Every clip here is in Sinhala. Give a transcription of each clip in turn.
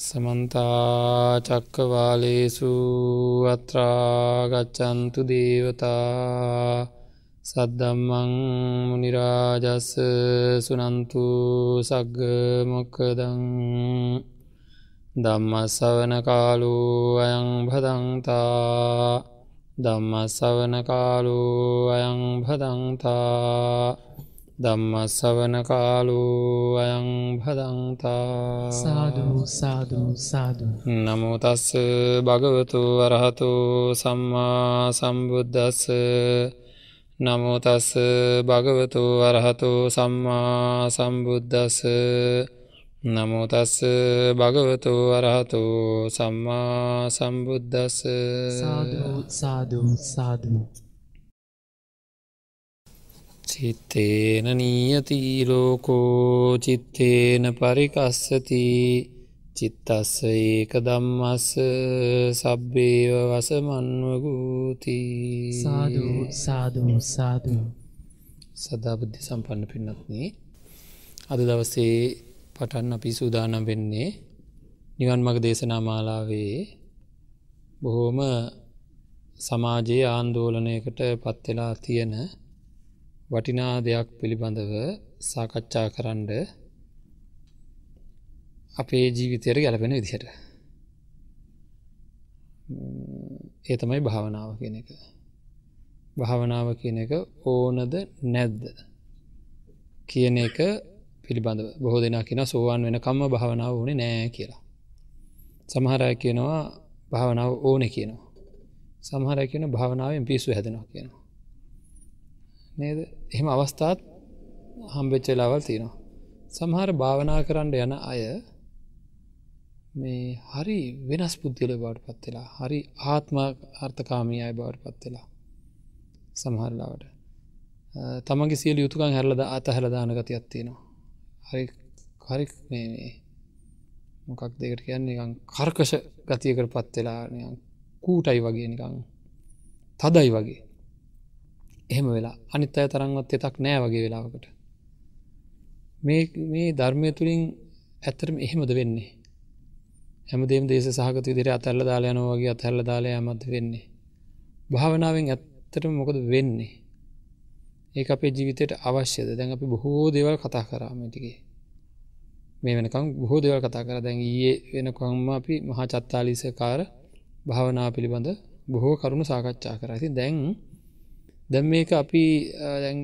සමන්තා චක්කවාලේසු අත්‍රාගච්චන්තු දේවතා සද්දම්මං මනිරාජස්ස සුනන්තු සග්ග මොක්කදං දම්මස්සවන කාලු අයං භදන්තා දම්මස්සවන කාලු අයං භදන්තා දම්මස්සවන කාලු අයං භදන්තා සාධූ සාධූ සාධූ නමුතස්ස භගවතු වරහතු සම්මා සම්බුද්ධස්ස නමුතස්ස භගවතු වරහතු සම්මා සම්බුද්ධස්ස නමුතස්ස භගවතු වරහතු සම්මා සම්බුද්ධස්ස සාධූ සාධූ සාධූ චිත්තේන නීයතිීලෝකෝ චිත්තේන පරිකස්සති චිත්තස්ස ඒක දම්මස්ස සබ්බේව වසමන්වගූති. සාධූ සාධූ සාධූ සදාබුද්ධි සම්පන්න පින්නත්නේ අද දවසේ පටන් අපි සූදානම් වෙන්නේ නිවන් මග දේශනා මාලාවේ බොහෝම සමාජයේ ආන්දෝලනයකට පත්වෙලා තියෙන වටිනා දෙයක් පිළිබඳව සාකච්ඡා කරන්න අපේ ජීවිතයට ගැලපෙන විදිහට. ඒ තමයි භාවනාව කියන එක. භාවනාව කියන එක ඕනද නැද්ද කියන එක පිළිබඳව. බොහෝ දෙනා කියෙන සෝවාන් වෙන කම්ම භාවනාව ඕනේ නෑ කියලා. සමහරය කියනවා භාවනාව ඕන කියනවා. සමහරය කියන භාවනාවෙන් පිස්සු හැදෙනවා කියනවා. නේද? එහෙම අවස්ථාත් හම්බෙච්චලාවල් තියෙනවා. සමහර භාවනා කරන්න යන අය මේ හරි වෙනස් පුද්ගල බවට පත්වෙලා හරි ආත්ම අර්ථකාමී අය බවට පත්වෙලා සමහරලාවට තමගේ සියල යුතුකන් හැරලද අත හැලදාන ගති අත්තියෙනවා හරි හරි මේ මොකක් දෙකට කියන්නේ? නිකං කර්කෂ ගතියකට පත්වෙලා කූටයි වගේ නිකං තදයි වගේ. එහෙම වෙලා. අනිත් අය තරන්වත් එතක් නෑ වගේ වෙලාවකට. මේ මේ ධර්මය තුළින් ඇත්තරම එහෙමද වෙන්නේ? හැමදේම දේශ සහගත විදිර අතැල්ල දාලා යන වගේ අතැල්ල දාලා ඇමත් වෙන්නේ? භාවනාවෙන් ඇත්තටම මොකද වෙන්නේ? ඒ අපේ ජීවිතයට අවශ්‍යද? දැන් අපි බොහෝ දේවල් කතා කරාමටිගේ මේ වෙනකම් බොහෝ දේවල් කතා කර. දැන් ඒ වෙනකොම්ම අපි මහා චත්තාලිසකාර භාවනා පිළිබඳ බොහෝ කරුණු සාකච්ඡා කර. ඇති දැන් දැම් මේක අපි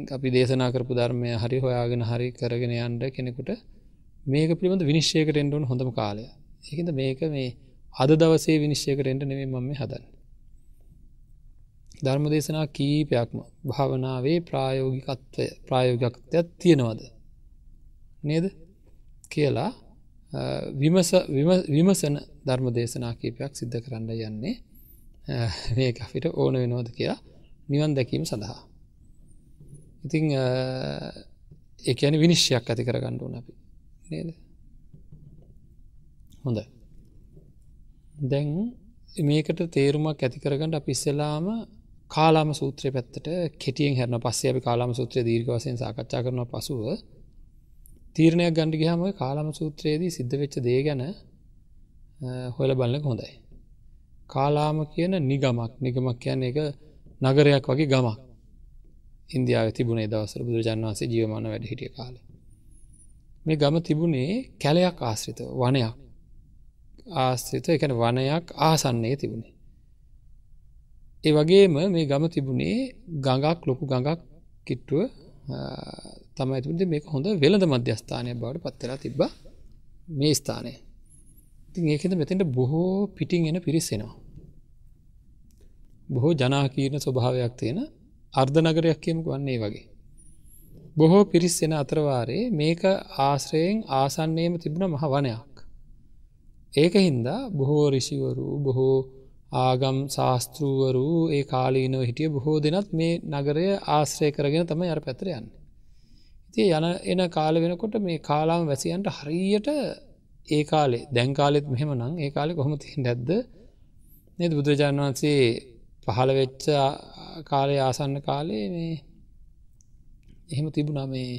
අපි දේශනා කරපු ධර්මය හරි හොයාගෙන හරි කරගෙන යන්ඩ කෙනෙකුට මේක පිළිබඳ විනිශ්ෂයකට එන්ඩුවන් හොඳම කාලය. එකද මේක මේ අද දවසේ විනිශ්ෂයකට එන්ට නෙවේ මම හදන්න. ධර්ම දේශනා කීපයක්ම භාවනාවේ ප්‍රායෝගිකත්වය ප්‍රායෝගිකත්වයක් තියෙනවද? නේද? කියලා විමස විමසන ධර්ම දේශනා කීපයක් සිද්ධ කරන්න යන්නේ මේ අපිට ඕන වෙනෝද කියලා නිවන් දැකීම සඳහා. ඉතිං ඒන විනිශ්්‍යයක් ඇති කර ගණ්ඩුවන අපි. නේද? හොඳ දැන් මේකට තේරුමක් ඇති කරගන්නට අපිස්සෙලාම කාලාම සූත්‍රය පැත්තට කෙටියෙන් හැරන පස්සේ අපි කාලාම සූත්‍රය දීර්ග වසයෙන් සාකච්ඡා කරන පසුව. තීරණයක් ගණඩි ගහම කාලාම සූත්‍රයේදී සිද්ධ වෙච්ච දේ ගැන හොල බලන්න හොඳයි. කාලාම කියන නිගමක්. නිගමක් කියන්න එක නගරයක් වගේ ගමක්. ඉන්දියාව තිබුණේ දවසර බුදුරජන් වන්සේ ජීවමාන වැඩ හිටිය කාල. මේ ගම තිබුණේ කැලයක් ආශ්‍රිත වනයක් ආශ්‍රිත එකන වනයක් ආසන්නේ තිබුණේ. ඒ වගේම මේ ගම තිබුණේ ගඟක් ලොකු ගඟක් කිට්ටුව තමයි තුද මේක හොඳ වෙළඳ මධ්‍යස්ථානය බවට පත්වෙලා තිබ්බ මේ ස්ථානය. ඉතින් ඒකද මෙතෙන්ට බොහෝ පිටිං එන පිරිස්සෙනවා බොහෝ ජනාකීර්ණ ස්වභාවයක් තියෙන අර්ධනගරයක් කියමක වන්නේ වගේ. බොහෝ පිරිස්සෙන අතරවාරේ මේක ආශ්‍රයෙන් ආසන්නේම තිබුණ මහ වනයක්. ඒක හින්දා බොහෝ රිෂිවරු බොහෝ ආගම් ශාස්තෘවරු ඒ කාලීනව හිටිය බොහෝ දෙනත් මේ නගරය ආශ්‍රය කරගෙන තම අර පැතර යන්න. ඉති යන එන කාල වෙනකොට මේ කාලාම වැසියන්ට හරියට ඒ කාලේ දැන්කාලෙත් මෙහෙම නං ඒ කාලෙ කොහොම තින් නැද්ද නද බුදුරජාණන් වහන්සේ පහළ වෙච්ච කාලය ආසන්න කාලේ මේ එහෙම තිබුණා. මේ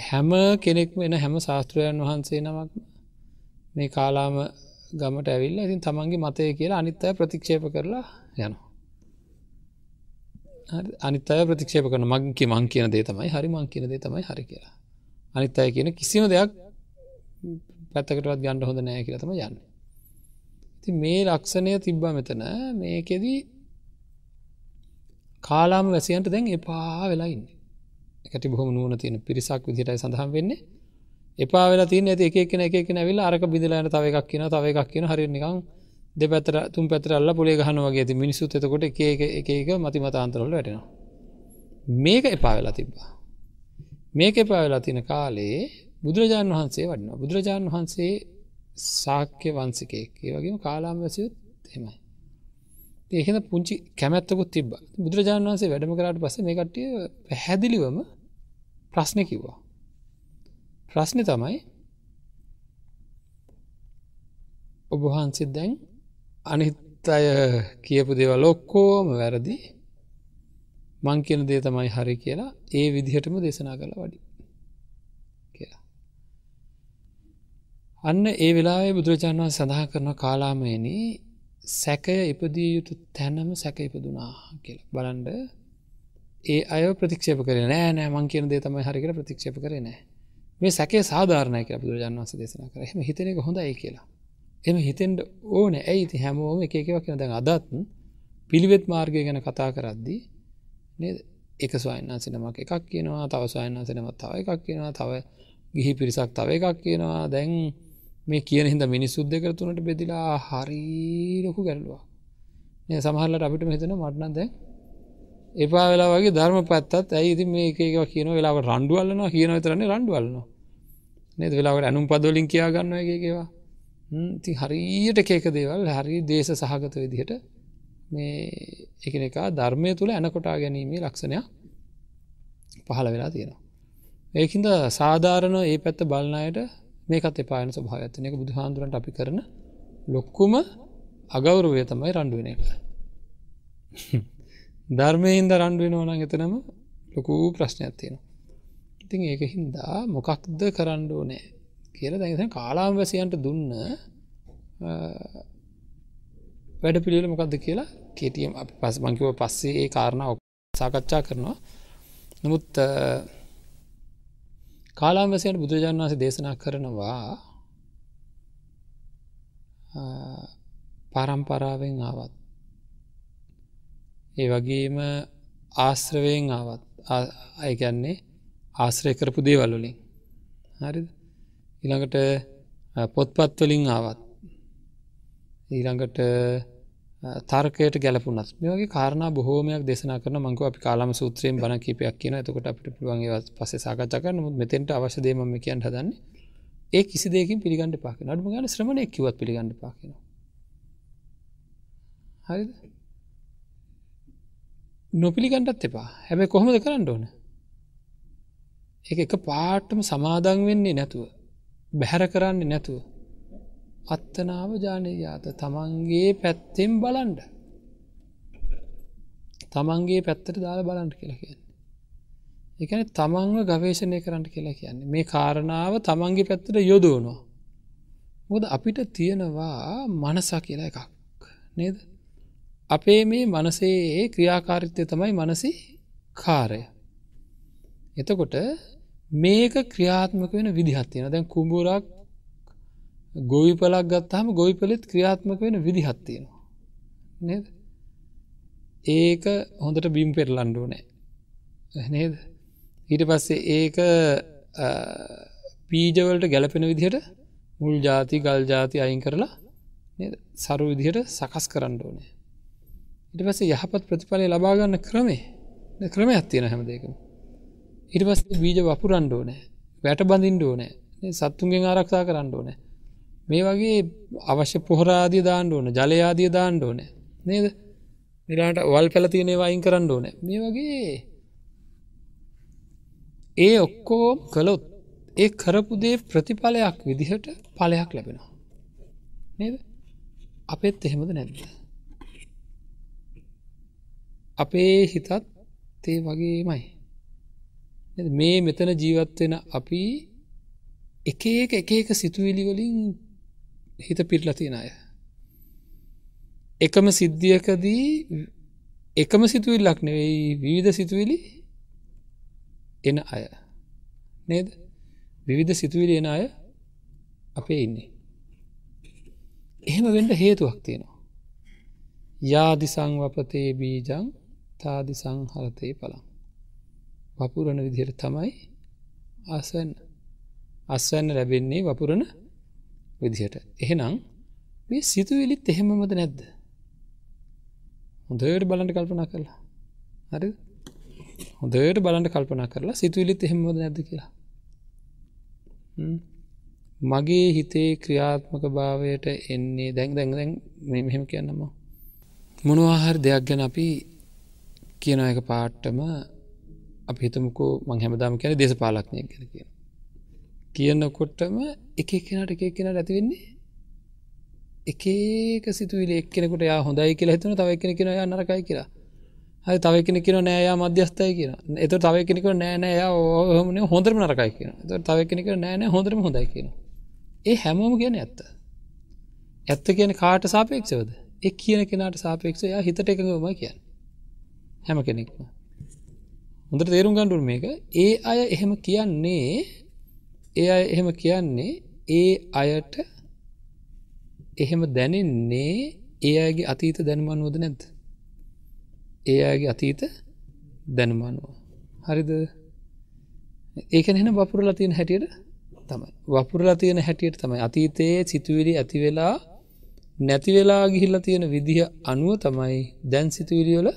හැම කෙනෙක් වෙන හැම ශාස්ත්‍රයන් වහන්සේ නමක් මේ කාලාම ගමට ඇවිල්ල ඉතින් තමන්ගේ මතය කියලා අනිත් අය ප්‍රතික්ෂේප කරලා යන අනිත් අය ප්‍රතික්ෂේප කරන මගේ මං කියන දේ තමයි හරි මං කියන දේ තමයි හරි කියලා. අනිත් අය කියන කිසිම දෙයක් පැත්තකටවත් ගණ්ඩ හොඳ නෑ කියලතම යන්න. ති මේ ලක්ෂණය තිබ්බ මෙතන මේකෙදී කාලාම වැසියන්ට දැන් එපා වෙලා ඉන්න. එකට බොහොම නුවන තියෙන පිරිසක් විදිටයි සඳහන් වෙන්නේ. එපා වෙලා තියන ඇති එකන එක නැවිල් අරක බිදිලන තව එකක් කියන තව එකක් කියන හරි නිකං දෙපැතර තුම් පැතර අල්ල පොලේ ගහන වගේ. ඇති මිනිසුත් එතකොට එක එක එක මති මතාන්තරොල වැටෙනවා. මේක එපා වෙලා තිබ්බා. මේක එපා වෙලා තින කාලේ බුදුරජාණන් වහන්සේ වඩනවා. බුදුරජාණන් වහන්සේ සාක්‍ය වන්සිකයෙක් ඒ වගේම කාලාම් වැසියුත් හෙමයි ඒහෙන පුංචි කැමැත්තකුත් තිබ බුදුරජාණන් වන්සේ වැඩම කරට පස මේ කට්ටිය පැහැදිලිවම ප්‍රශ්න කිව්වා. ප්‍රශ්නය තමයි ඔබහන්සිත් දැන් අනිත් අය කියපු දේවල් ඔක්කෝම වැරදි. මං කියන දේ තමයි හරි කියලා ඒ විදිහටම දේශනා කළ වඩි කියලා. අන්න ඒ වෙලාවේ බුදුරජාණන් වහන්සේ සඳහන් කරන කාලාමයනී සැකය ඉපදිය යුතු තැනම සැක ඉපදුනා කියලා බලන්ඩ ඒ අය ප්‍රතික්ෂප කර නෑ නෑ මං කියන දේ තමයි හරිකට ප්‍රතික්ෂප කරේ නෑ මේ සැකේ සාධාරණය කියලා බුදුරජාණන් වහන්සේ දේශනා කරා. එහෙම හිතන එක හොඳයි කියලා. එහෙම හිතෙන්න ඕනේ. ඇයි ඉතින් හැමෝම එක එක ඒවා කියන දැන් අදත් පිළිවෙත් මාර්ගය ගැන කතා කරද්දී නේද? එක ස්වාමීන් වහන්සේ නමක් එකක් කියනවා, තව ස්වාමීන් වහන්සේ නමක් තව එකක් කියනවා, තව ගිහි පිරිසක් තව එකක් කියනවා. දැන් මේ කියන හින්දා මිනිස්සු දෙකට තුනට බෙදිලා හරි ලොකු ගැටලුවක්. නේ සමහරවිට අපිට හිතෙනවා මට නම් දැන් එපා වෙලා වගේ ධර්ම පැත්තත් ඇයි ඉතින් මේ එක එක කියන වෙලාවට රණ්ඩු අල්ලනවා කියන විතරනේ රණ්ඩු අල්ලනවා. නේද? වෙලාවට අනුම් පදවලින් කියා ගන්න එක එකවා ඉතින් හරියට එක එක දේවල් හරි දේශ සහගත විදිහට මේ එකන එක ධර්මය තුළ ඇනකොටා ගැනීමේ ලක්ෂණයක් පහළ වෙලා තියෙනවා. ඒකින්ද සාධාරණ ඒ පැත්ත බලන්නයට මේකත් එපායන ස්වභාවත්තන එක බුදුහාන්දුරන්ට අපි කරන ලොක්කුම අගෞරුවය තමයි රණ්ඩුවන එක. ධර්මයහින්ද රණ්ඩුවෙන ඕන එතනම ලොකූ ප්‍රශ්නයක් තියෙනවා. ඉතින් ඒක හින්දා මොකක්ද කරන්න ඕනෑ කියල දැ කාලාම් වැසියන්ට දුන්න වැඩ පිළිල මොකක්ද කියලා කෙටියම් අප පස් මංකිව පස්සේ ඒ කාරණාව සාකච්ඡා කරනවා. නමුත් කාලාම් වැසයට බුදුරජාණන් වහස දේශනා කරනවා පරම්පරාවෙන් ආවත්. ඒ වගේම ආශ්‍රවයෙන් ආවත්. අයගැන්නේ ආශ්‍රය කරපු දේවල්වලින් හරිද? ඊළඟට පොත්පත්වලින් ආවත්. ඊළඟට තර්කයට ගැලපුනත් මේ වගේ කාරණ බොහෝමයක් දෙසන කරන මංකව අපි කාලාම සූත්‍රයෙන් බණ කීපයක් කියන. එතකොට අපිට පුළුවන්ගේ පස්සේ සාකච්ඡා කරන නමුත් මෙතෙන්ට අවශ්‍ය දේ මම කියන්න හදන්නේ ඒ කිසි දෙයකින් පිළිගන්න එපා කියන. අඩුම ගානේ ශ්‍රමණයෙක් කිව්වත් පිළිගන්න එපා කියනවා. හරිද? නොපිළිගණ්ඩත් එපා. හැබැ කොහොමද කරන්න ඕන? එක එක පාටම සමාදන් වෙන්නේ නැතුව බැහැර කරන්නේ නැතුව අත්තනාව ජානයාත තමන්ගේ පැත්තෙන් බලන්ඩ තමන්ගේ පැත්තට දාල බලන්ට කියලා කියන්න. එකන තමන්ව ගවේශණය කරන්න කියලා කියන්නේ. මේ කාරණාව තමන්ගේ පැත්තට යොදෝනවා මොද අපිට තියෙනවා මනසා කියලා එකක්. නේද? අපේ මේ මනසේ ක්‍රියාකාරිත්‍යය තමයි මනසි කාරය. එතකොට මේක ක්‍රියාත්මක වෙන විදිහත්තියෙන දැන් කුඹුරක් ගොවිපලක් ගත්තාම ගොවිපලෙත් ක්‍රියාත්මක වෙන විදිහත්තියෙනවා. නේද? ඒක හොඳට බිම් පෙරලන්ඩුව නෑ නේද? ඊට පස්සේ ඒක පීජවලට ගැලපෙන විදිහට මුල් ජාති ගල් ජාති අයින් කරලා සරු විදිහට සකස් කරන්න ඕනේ. ඉට පස යහපත් ප්‍රතිඵලය ලබාගන්න ක්‍රමේ ක්‍රම ඇත්තියෙන හැමදේකම ඉට පස් බීජ වපුරන්ඩ නෑ වැට බඳින්ඩ නෑ සත්තුන්ගෙන් ආරක්ෂා කරන්න ඕනෑ. මේ වගේ අවශ්‍ය පොහරාදිය දාන්න ඕන ජලයාදිය දාන්න ඕනෑ. නේද? නිලාට වල් පැලතියනේ වයින් කරන්න ඕන. මේ වගේ ඒ ඔක්කෝ කළොත් ඒ කරපුදේ ප්‍රතිඵලයක් විදිහට පලයක් ලැබෙනවා. නේද? අපෙත් එහෙමද නැද්ද? අපේ හිතත් තේ වගේමයි. මේ මෙතන ජීවත්වෙන අපි එක එක එක එක සිතුවිලි වලින් හිත පිටලා තියෙන අය. එකම සිද්ධියකදී එකම සිතුවිල්ලක් නෙවෙයි විවිධ සිතුවිලි එන අය. නේද? විවිධ සිතුවිලි එන අය අපේ ඉන්නේ. එහෙම වෙන්ඩ හේතුවක් තියෙනවා. යාදිසං වපතේ බීජං තාදි සංහරතය පළං වපුරණ විදිහයට තමයි අසන්න අස්වන්න ලැබෙන්නේ වපුරණ විදිහට. එහෙනම් මේ සිතුවිලිත් එහෙමමද නැද්ද? හොඳට බලන්ට කල්පනා කරලා. හරි? හොඳට බලන්ට කල්පනා කරලා සිතුවිලිත් එහෙමද නැද කියලා. මගේ හිතේ ක්‍රියාත්මක භාවයට එන්නේ දැන් දැන් දැන් මෙහෙම කියන්නම මොනවාහර දෙයක් ගැන අපි කියන එක පාට්ටම අපි හිතමුකෝ මං හැමදාම කියන දේශපාලක්නය ගැන කියන කියනකොටම එක කෙනට එක කෙනට ඇතිවෙන්නේ එකක සිතුවිල. එක්කෙනෙකුට යා හොඳයි කියලා හිතන තව කෙන කෙන යා නරකයි කියලා. හරි තව කෙන කෙන නෑයා මධ්‍යස්ථය කියන එත තව කෙනෙක නෑනෑ හම හොඳරම නරකයි කියන ත තව කෙනෙක නෑන හොඳරම හොඳයි කියන ඒ හැමෝම කියන ඇත්ත. ඇත්ත කියන කාට සාපේක්ෂවද? එක් කියන කෙනට සාපේක්ෂ යා හිතට එකඟම කියන්න. හැම කෙනෙක්ම. හොඳට තේරුම් ගණ්ඩුර මේක. ඒ අය එහෙම කියන්නේ ඒ අය එහෙම කියන්නේ ඒ අයට එහෙම දැනෙන්නේ ඒ අයගේ අතීත දැනුමනුවද නැද්ද? ඒ අයගේ අතීත දැනුමනුව හරිද? ඒකන එෙන වපුරලා තියෙන හැටියට තමයි. වපුරලා තියෙන හැටියට තමයි. අතීතයේ සිතුවිලි ඇති වෙලා නැති වෙලා ගිහිල්ල තියෙන විදිහ අනුව තමයි දැන් සිතුවිලියොල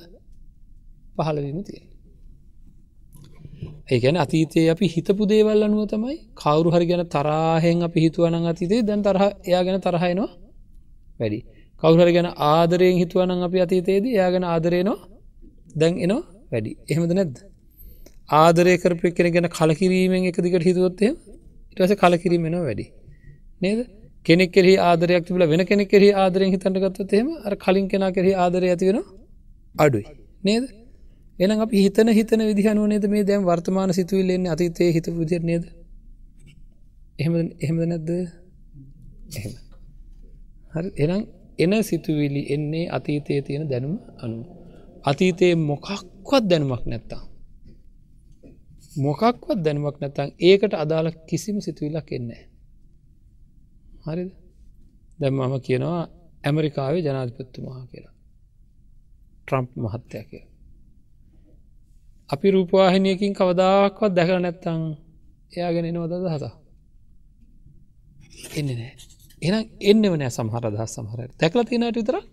පහළවීම තියෙන ඒකැන අතීතයේ අපි හිතපු දේවල් අනුව තමයි කවරු හරි ගැන තරාහෙන් අපි හිතුවනං අතීතේ දැන් තරහ එයා ගැන තරහයනවා වැඩි. කවුහර ගැන ආදරයෙන් හිතුවනං අපි අතීතයේද එයා ගැන ආදරයනවා දැන් එනවා? වැඩි. එහෙමද නැද්ද? ආදරය කරපය කෙන ගැන කලකිරීමෙන් එක දිකට හිතුවොත්තය ඉටස කලකිරීමෙනවා වැඩි. නේද? කෙනෙක් කෙරෙහි ආදරයක් තිබල වෙන කෙනෙක් කෙරෙහි ආදරයෙන් හිතට ගත්තොත්තේම අර කලින් කෙනා කෙරෙහි ආදරය ඇතිවෙන අඩුයි. නේද? එනම් අපි හිතන හිතන විදිහනුව නේද මේ දැම් වර්තමාන සිතුවිල්ලෙන්නේ අතීතය හිත විදිර නේද? එහෙම එහෙමද නැද්ද? එහෙම. හරි. එනම් එන සිතුවිලි එන්නේ අතීතයේ තියෙන දැනුම අනු අතීතයේ මොකක්වත් දැනුමක් නැත්තා මොකක්වත් දැනුමක් නැතන් ඒකට අදාළ කිසිම සිතුවිලක් එන්නේ හරිද? දැම් මම කියනවා ඇමරිකාවේ ජනාධිපත්තුමහා කියලා. ට්‍රම්ප් මහත්තය කියලා. අපි රූපවාහිනයකින් කවදාක්වත් දැකර නැත්තං එයාගෙන එනවද දහස එන්න නෑ එන එන්න වනෑ සමහර දහ සමහර තැකල තියෙනට විතරක්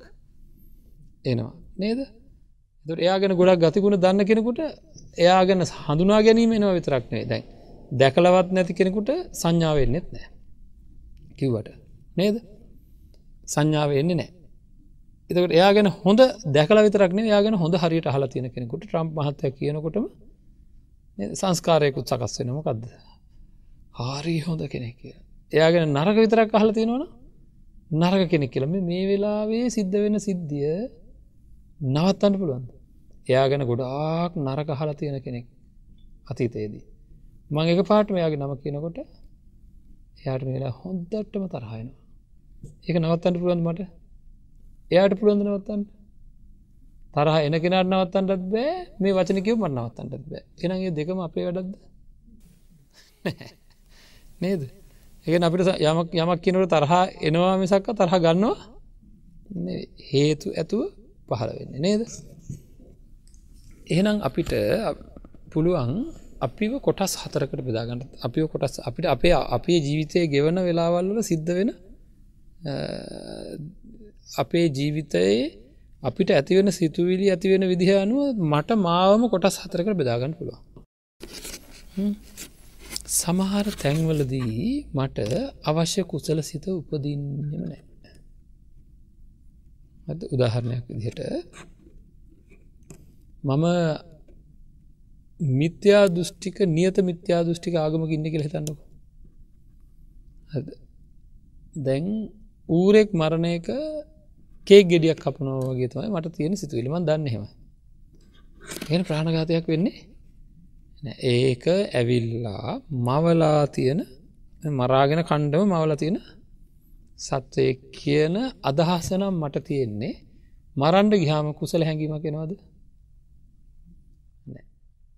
එනවා. නේද? තුට එයාගෙන ගොඩක් ගතිකුණ දන්න කෙනෙකුට එයාගැන හඳුනා ගැනීම එනවා විතරක් නේ දැන් දැකලවත් නැති කෙනෙකුට සංඥාවෙන්නෙත් නෑ කිව්වට. නේද? සංඥාව එන්නේ නෑ එතකට එයා ගැන හොඳ දැකල විතරක්න යාගෙන හොඳ හරියට හල තියෙන කෙනෙකුට ට්‍රම්ප් මහත්තය කියනකොටම සංස්කාරයකුත් සකස් වෙනමකක්ද හාරී හොඳ කෙනෙක් කිය එයාගෙන නරක විතරක් අහල තියෙනවන නරක කෙනෙක් කියලම මේ වෙලාවේ සිද්ධ වෙන සිද්ධිය නවත්තන්න පුළුවන් එයා ගැන ගොඩාක් නරක හල තියෙන කෙනෙක් අතීතයේදී. මං එක පාටම යාගේ නම කියනකොට එයාට මේලා හොන්දට්ටම තරහයනවා ඒක නවත්තන්න පුළුවන් මට? එයාට පුළුවන්ද නවත්තන්න? තරහ එන කෙනට නවත්තන්ටත් බෑ. මේ වචනකව මට නවත්තන්ටත් බෑ. එනගේ දෙකම අපේ වැඩක්ද? නේද? ඒ අපිට යමක් යමක් කියනට තරහා එනවා මිසක්ක තරහ ගන්නවා හේතු ඇතුව පහළ වෙන්න. නේද? එහෙනම් අපිට පුළුවන් අපිව කොටස් හතරකට බෙදාගන්නට අපිව කොටස් අපිට අපේ අපේ ජීවිතය ගෙවන වෙලාවල්ල සිද්ධ වෙන අපේ ජීවිතයේ අපිට ඇතිවෙන සිතුවිලි ඇතිවෙන විදිහ අනුව මට මාවම කොටස් හතරකට බෙදාගන්න පුළුව සමහර තැන්වලදී මට අවශ්‍ය කුසල සිත උපදින්නම නෑ. උදාහරණයක් විදිහට මම මිත්‍යා දෘෂ්ටික නියත මිත්‍යා දෘෂ්ටික ආගම ඉන්න කියල හිතන්නක. දැන් ඌරෙක් මරණයක කේ ගෙඩියක් කපනෝගේ තමයි මට තියෙන සිතුවිලිම දන්න හෙම එ ප්‍රාණඝාතයක් වෙන්නේ? ඒක ඇවිල්ලා මවලා තියෙන මරාගෙන කණ්ඩම මවල තියෙන සත්වය කියන අදහසනම් මට තියෙන්නේ මරන්ඩ ගිහාම කුසල හැඟීම කෙනවද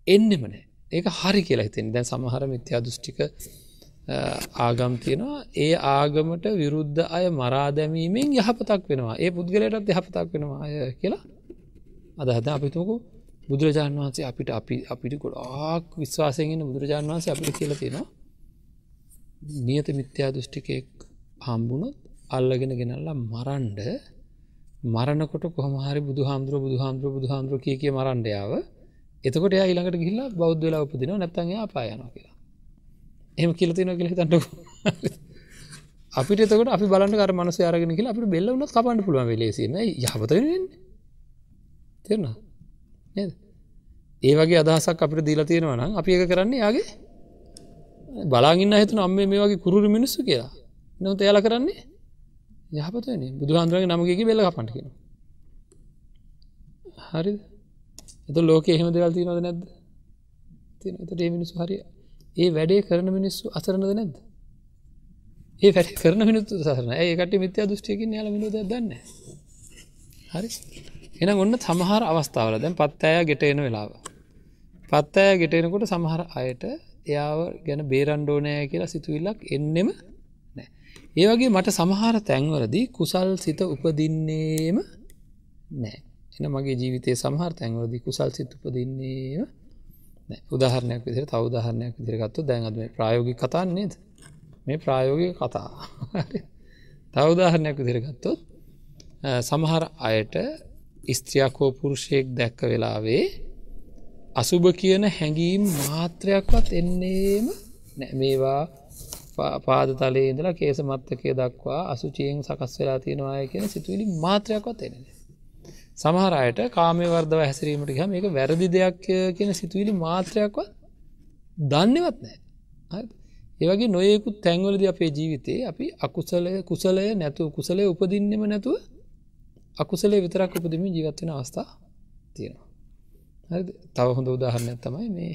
එන්නෙම නෑ. ඒක හරි කියලා හිතෙන් දැන් සමහර මිත්‍යා දෘෂ්ටික ආගම් තියෙනවා. ඒ ආගමට විරුද්ධ අය මරා දැමීමෙන් යහපතක් වෙනවා. ඒ පුද්ගලයටත් යහපතක් වෙනවා අය කියලා අදහද අපිතුකු බුදුරජාණන් වහන්සේ අපිට අපි අපිට ගොඩාක් විශ්වාසයෙන් බුදුරජාණන් වහන්සේ අපිට කියල තියෙනවා. නියත මිත්‍යා දෘෂ්ටිකයෙක් හම්බුණොත් අල්ලගෙන ගෙනල්ලා මරන්ඩ මරණකොට කොහමහරි බුදු හාමුදුර බුදු හාමුදුර බුදු හාමුදුර කිය කිය මරන්ඩයාව එතකොට ඊළඟට ගිල්ලා බෞද්ධ වෙලා උපදින නැත්තන්ගේ අපායනවා කියලා. එම කියලතින කියල තන්නක අපිට එතකට අපි බලන්න කර මනස අරගෙන කියලා අපිට බෙල්ල වුණත් කපන්න පුළුවන් වෙලේසීම යහපත තෙරන නේද? ඒ වගේ අදහසක් අපිට දීලා තියෙනවා නම් අපි එක කරන්නේ යාගේ බලාගන්න හිතන අම්ම මේ වගේ kuruරු මිනිස්සු කියලා. නොත එයාල කරන්නේ යහපතන බුදු හන්දුරගේ නමගේ බෙල්ල කපන්ට කියෙන හරි එත ලෝක එහෙම දෙවල් තියනද නැද්ද? තින එතට ඒ මිනිස්සු හරි ඒ වැඩේ කරන මිනිස්සු අසරනද නැද්ද? ඒ වැඩ කරන මිනිත්තු සරන ඒකට මිත්‍යා දෘෂ්ටියකින් යාල මිනිද දන්න හරි. එන ඔන්න සමහර අවස්ථාවල දැන් පත්තෑය ගෙට එන වෙලාව. පත්තෑය ගෙටෙනකොට සමහර අයට එයාව ගැන බේරන්්ඩෝනෑ කියලා සිතුවිල්ලක් එන්නෙම නෑ ඒ වගේ මට සමහර තැන්වලදී කුසල් සිත උපදින්නේම නෑ එන මගේ ජීවිතය සමහර තැන්වලදී කුසල් සිත උපදින්නේම උදාහරණයක් විදිර තවදාහරණයක් විදිරගත්තු දැන්ගත් මේ ප්‍රයෝගි කතාන්නේද මේ ප්‍රායෝගික කතා. තවදාහරණයක් විදිරගත්තොත් සමහර අයට ස්ත්‍රියකෝ පුරුෂයෙක් දැක්ක වෙලාවේ අසුභ කියන හැඟීම් මාත්‍රයක්වත් එන්නේම මේවා පාද තලේ ඉඳලා කේස මත්තකය දක්වා අසුචියෙන් සකස් වෙලා තියෙනවාය කියන සිතුවිලි මාත්‍රයක්වත් එන්නේ සමහර අයට කාමය වර්ධව හැසිරීමට ගහ මේක වැරදි දෙයක් කියන සිතුවිලි මාත්‍රයක්ව දන්නවත් නෑ ඒවගේ නොයෙකුත් තැන්වලද අපේ ජීවිතේ අපි අකුසලය කුසලය නැතු කුසලය උපදින්නෙම නැතුව අකුසලේ විතරක් උපදමින් ජීවත්වෙන අවස්ථා තියෙනවා. තව හොඳ උදාහරණයක් තමයි මේ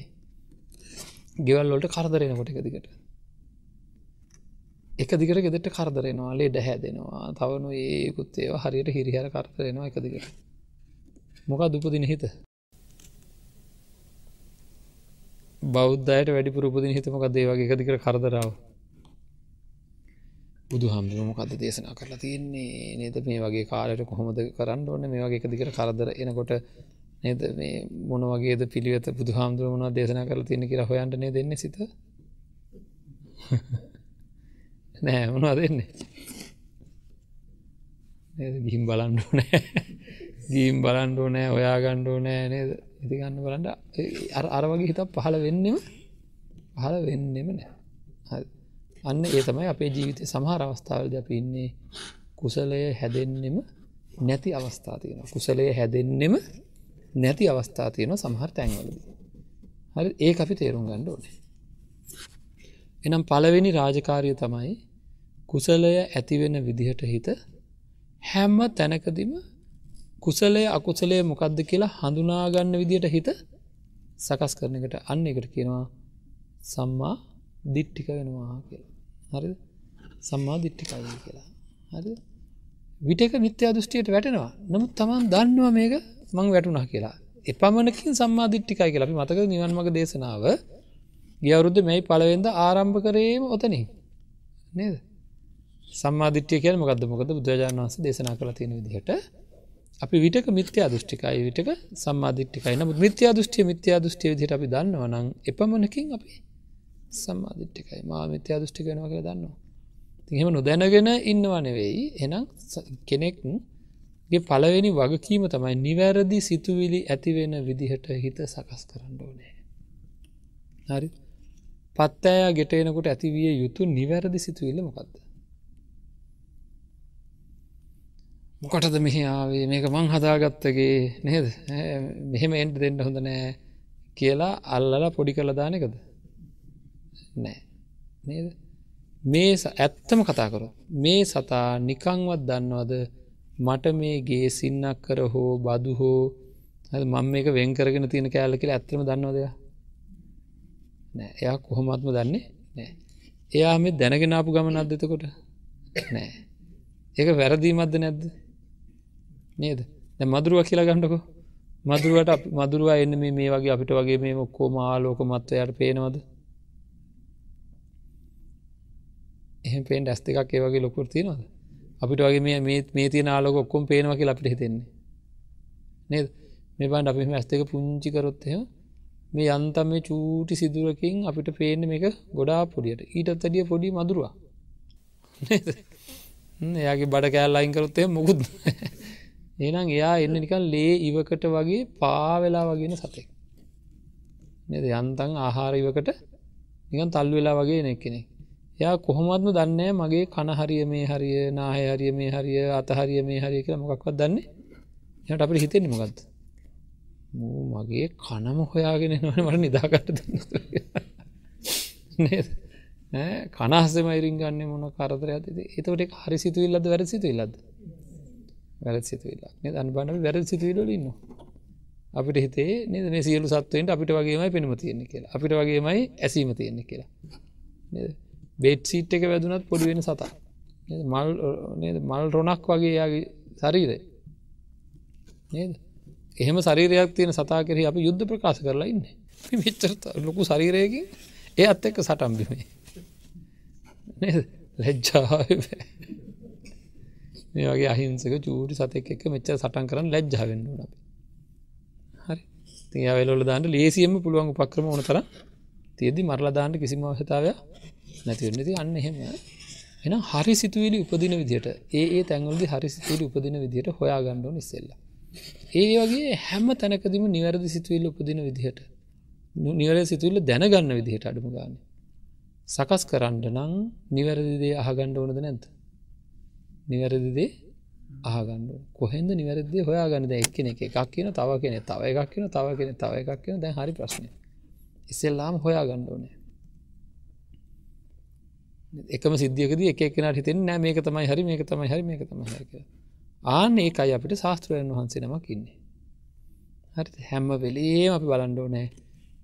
ගෙවල්ලොට කරදරෙනකොට එක දිකට එක දිගට ගෙදට කරදරෙනවා ලේ ඩැහැදෙනවා තවනු ඒකුත් ඒවා හරියට හිරිහර කරදරෙනවා එක දිගට. මොක දුපදින හිත? බෞද්ධයට වැඩි පුරපදින හිතමක දේවගේ එකදිකර කරදරාව. බුදු හම්දුර මොකද දේශනා කරලා තියන්නේ? නේද? මේ වගේ කාලයට කොහොමද කරන්න ඕන්න මේ වගේ එකදිකර කරදර එනකොට නේද? මේ මොන වගේද පිළිවෙත? බුදු හාමුදුර මොනා දේශනා කරලා තියෙන කියලා හොයන්ටනේ දෙන්න සිත? නෑ මොනවා දෙන්නේ ගිහිම් බලන්ඩෝ නෑ ගීම් බලන්ඩෝ නෑ ඔයා ගණ්ඩෝ නෑ නේද ඉතිගන්න බලන්ට අර වගේ හිත පහළ වෙන්නෙම පහළ වෙන්නෙම නෑ. අන්න ඒ තමයි අපේ ජීවිතය සමහර අවස්ථාවලද අප ඉන්නේ කුසලය හැදෙන්නෙම නැති අවස්ථා තියෙන කුසලය හැදෙන්නෙම නැති අවස්ථා තියෙන සමහර තැන්වලද. හරි. ඒ අපි තේරුම් ගණ්ඩ ඕනේ. එනම් පළවෙනි රාජකාරය තමයි කුසලය ඇතිවෙන විදිහට හිත හැම්ම තැනකදිම කුසලය අකුසලය මොකක්ද කියලා හඳුනාගන්න විදියට හිත සකස් කරන එකට අන්න එකට කියනවා සම්මා දිට්ටික වෙනවා කියලා. හරි සම්මා දිට්ටිකයි කියලා. හරි විටක මිත්‍යා දෘෂ්ටියට වැටෙනවා. නමුත් තමන් දන්නවා මේක මං වැටුණා කියලා. එපමණකින් සම්මා දිට්ටිකයි කියලා. අපි මතක නිවන් මග දේශනාව? ගියවරුද්ධ මෙයි පලවෙද ආරම්භ කරේම ඔතනින්. නේද? සම්මාධිට්්‍යය කියල මොකද මොකද බුදුරජාණන් වන්ස දේශනා කළ තියෙන විදිහට අපි විටක මිත්‍යා දෘෂ්ටිකයි විටක සම්මාධිට්ටිකයි නමුත් මිත්‍යා දෘෂ්ටිය මිත්‍යා දෘෂ්ටිය විදිහට අපි දන්නවනං එපමණකින් අපි සම්මාධිට්ටිකයි මා මිත්‍යා දෘෂ්ටිකයනවා කියලා දන්නවා. තිහෙම නොදැනගෙන ඉන්නවා නෙවෙයි. එනම් කෙනෙක්ගේ පලවෙනි වගකීම තමයි නිවැරදි සිතුවිලි ඇතිවෙන විදිහට හිත සකස් කරන්න ඕනේ. හරි? පත්තෑය ගෙටයනකොට ඇතිවිය යුතු නිවැරදි සිතුවිල්ල මොකක්ද මොකටද මෙහි ආවේ? මේක මං හදාගත්තගේ නේද? මෙහෙම එන්ට දෙන්න හොඳ නෑ කියලා අල්ලලා පොඩි කළ දානකද නෑ. නේද? මේ ඇත්තම කතා කරු මේ සතා නිකංවත් දන්නවද මට මේ ගේ සින්නක් කර හෝ බදු හෝ මං මේක වෙන් කරගෙන තියෙන කෑල්ල කියලා ඇත්තම දන්නවදය නෑ. එයා කොහොමත්ම දන්නේ නෑ. එයා මේ දැනගෙනාපු ගමන අදතකොට නෑ. ඒක වැරදීමත්ද නැද්ද? නේද? දැ මදුරුව කියලා ගණ්ඩකෝ මදුරුවට අප- මදුරුවා එන්න මේ මේ වගේ අපිට වගේ මේ ඔක්කෝ මාලෝක මත්වයට පේනවද? එහෙම පේෙන් ඇස් එකක් ඒ වගේ ලොකුර තියෙනවද? අපිට වගේ මේ මේ මේ තියෙන ආලෝක ඔක්කොම් පේනවා කියලා අපිට හිතෙන්නේ. නේද? මේ බන්ඩ අපි ඇස් එක පුංචි කරොත්ය මේ යන්තම් මේ චූටි සිදුරකින් අපිට පේන මේක ගොඩා පොඩියට. ඊටත් ඇඩිය පොඩි මදුරවා. නේද? හ්ම්, එයාගේ බඩ කෑල් අයින්කරොත්තය මුකුත් ඒනම් එයා එන්න නිකන් ලේ ඉවකට වගේ පාවෙලා වගෙන සතෙක්. නද? යන්තන් ආහාර ඉවකට නිකන් තල් වෙලා වගේ නෙක් කෙනෙක් එයා කොහොමත්ම දන්නේ මගේ කනහරිය මේ හරිය නාහය හරිය මේ හරිය අතහරිය මේ හරිය කියලා මොකක්වත් දන්නේ එට අපට හිතෙන්නේ මොකක්ද මූ මගේ කනම හොයාගෙන නොන මට නිදාකට කනහසම ඉරින් ගන්න මොන කරදර ඇති එතවට හරි සිතුවිල්ලද වැර සිතුවිල්ලද වැර සිතුවිල්ලා අන්බන වැර සිතුවිල්ල ඉන්න අපිට හිතේ නද? මේ සියලු සත්වයට අපිට වගේමයි පෙනම තියෙන්නේ කියලා. අපිට වගේමයි ඇසීම තියෙන්නේ කියලා. බෙට් සීට් එක වැදුනත් පොඩි වෙන සතා නේද? මල් නේද? මල් රොනක් වගේ යාගේ ශරීරය. නේද? එහෙම ශරීරයක් තියෙන සතා කෙරෙහි අපි යුද්ධ ප්‍රකාශ කරලා ඉන්න. මෙච්චර ත- ලොකු ශරීරයකින් ඒ අත් එක්ක සටම්බිමේ නේද? ලැජ්ජාව මේ වගේ අහිංසක චූටි සතෙක් එක්ක මෙච්චර සටන් කරන්න ලැජ්ජාවෙන්න ඕන අපි. හරි. තිය වෙලොල දාන්න ලේසියම පුළුවන් උපක්‍රම ඕන තර තියදි මරලා දාන්න කිසිම අවශ්‍යතාවය නැතිවන්නති අන්න එහෙම. එන හරි සිතුවිලි උපදින විදිට ඒ ඒ තැන්වලදි හරි සිතුවිලි උපදින විදිහට හොයා ගණ්ඩෝ නිස්සෙල්ල ඒ වගේ හැම තැනකදීම නිවැරදි සිතුවිල්ල උපදින විදිහට නිවර සිතුවිල්ල දැනගන්න විදිහට අඩුම ගන්න. සකස් කරන්න නං නිවැරදිදේ අහගණ්ඩ ඕනද නැත නිවැරදිදේ ආගන්න කොහෙන්ද නිවැරදි හොයාගන්න? එක්කෙන එක එකක් කියන තව කෙන තව එකක් කියන තව කෙන තව එකක් කියන දැන් හරි ප්‍රශ්නය ඉස්සෙල්ලාම හොයා ගණ්ඩ ඕනේ. එකම සිද්ධියකද එක කෙනට හිතෙන් නෑ මේක තමයි හරි මේක තමයි හරි මේක තමයි හරි කියලා. ආන්න ඒකයි අපිට ශාස්ත්‍රයන් වහන්සේ නමක් ඉන්නේ. හරි හැම්ම වෙලේම අපි බලන්ඩෝ නෑ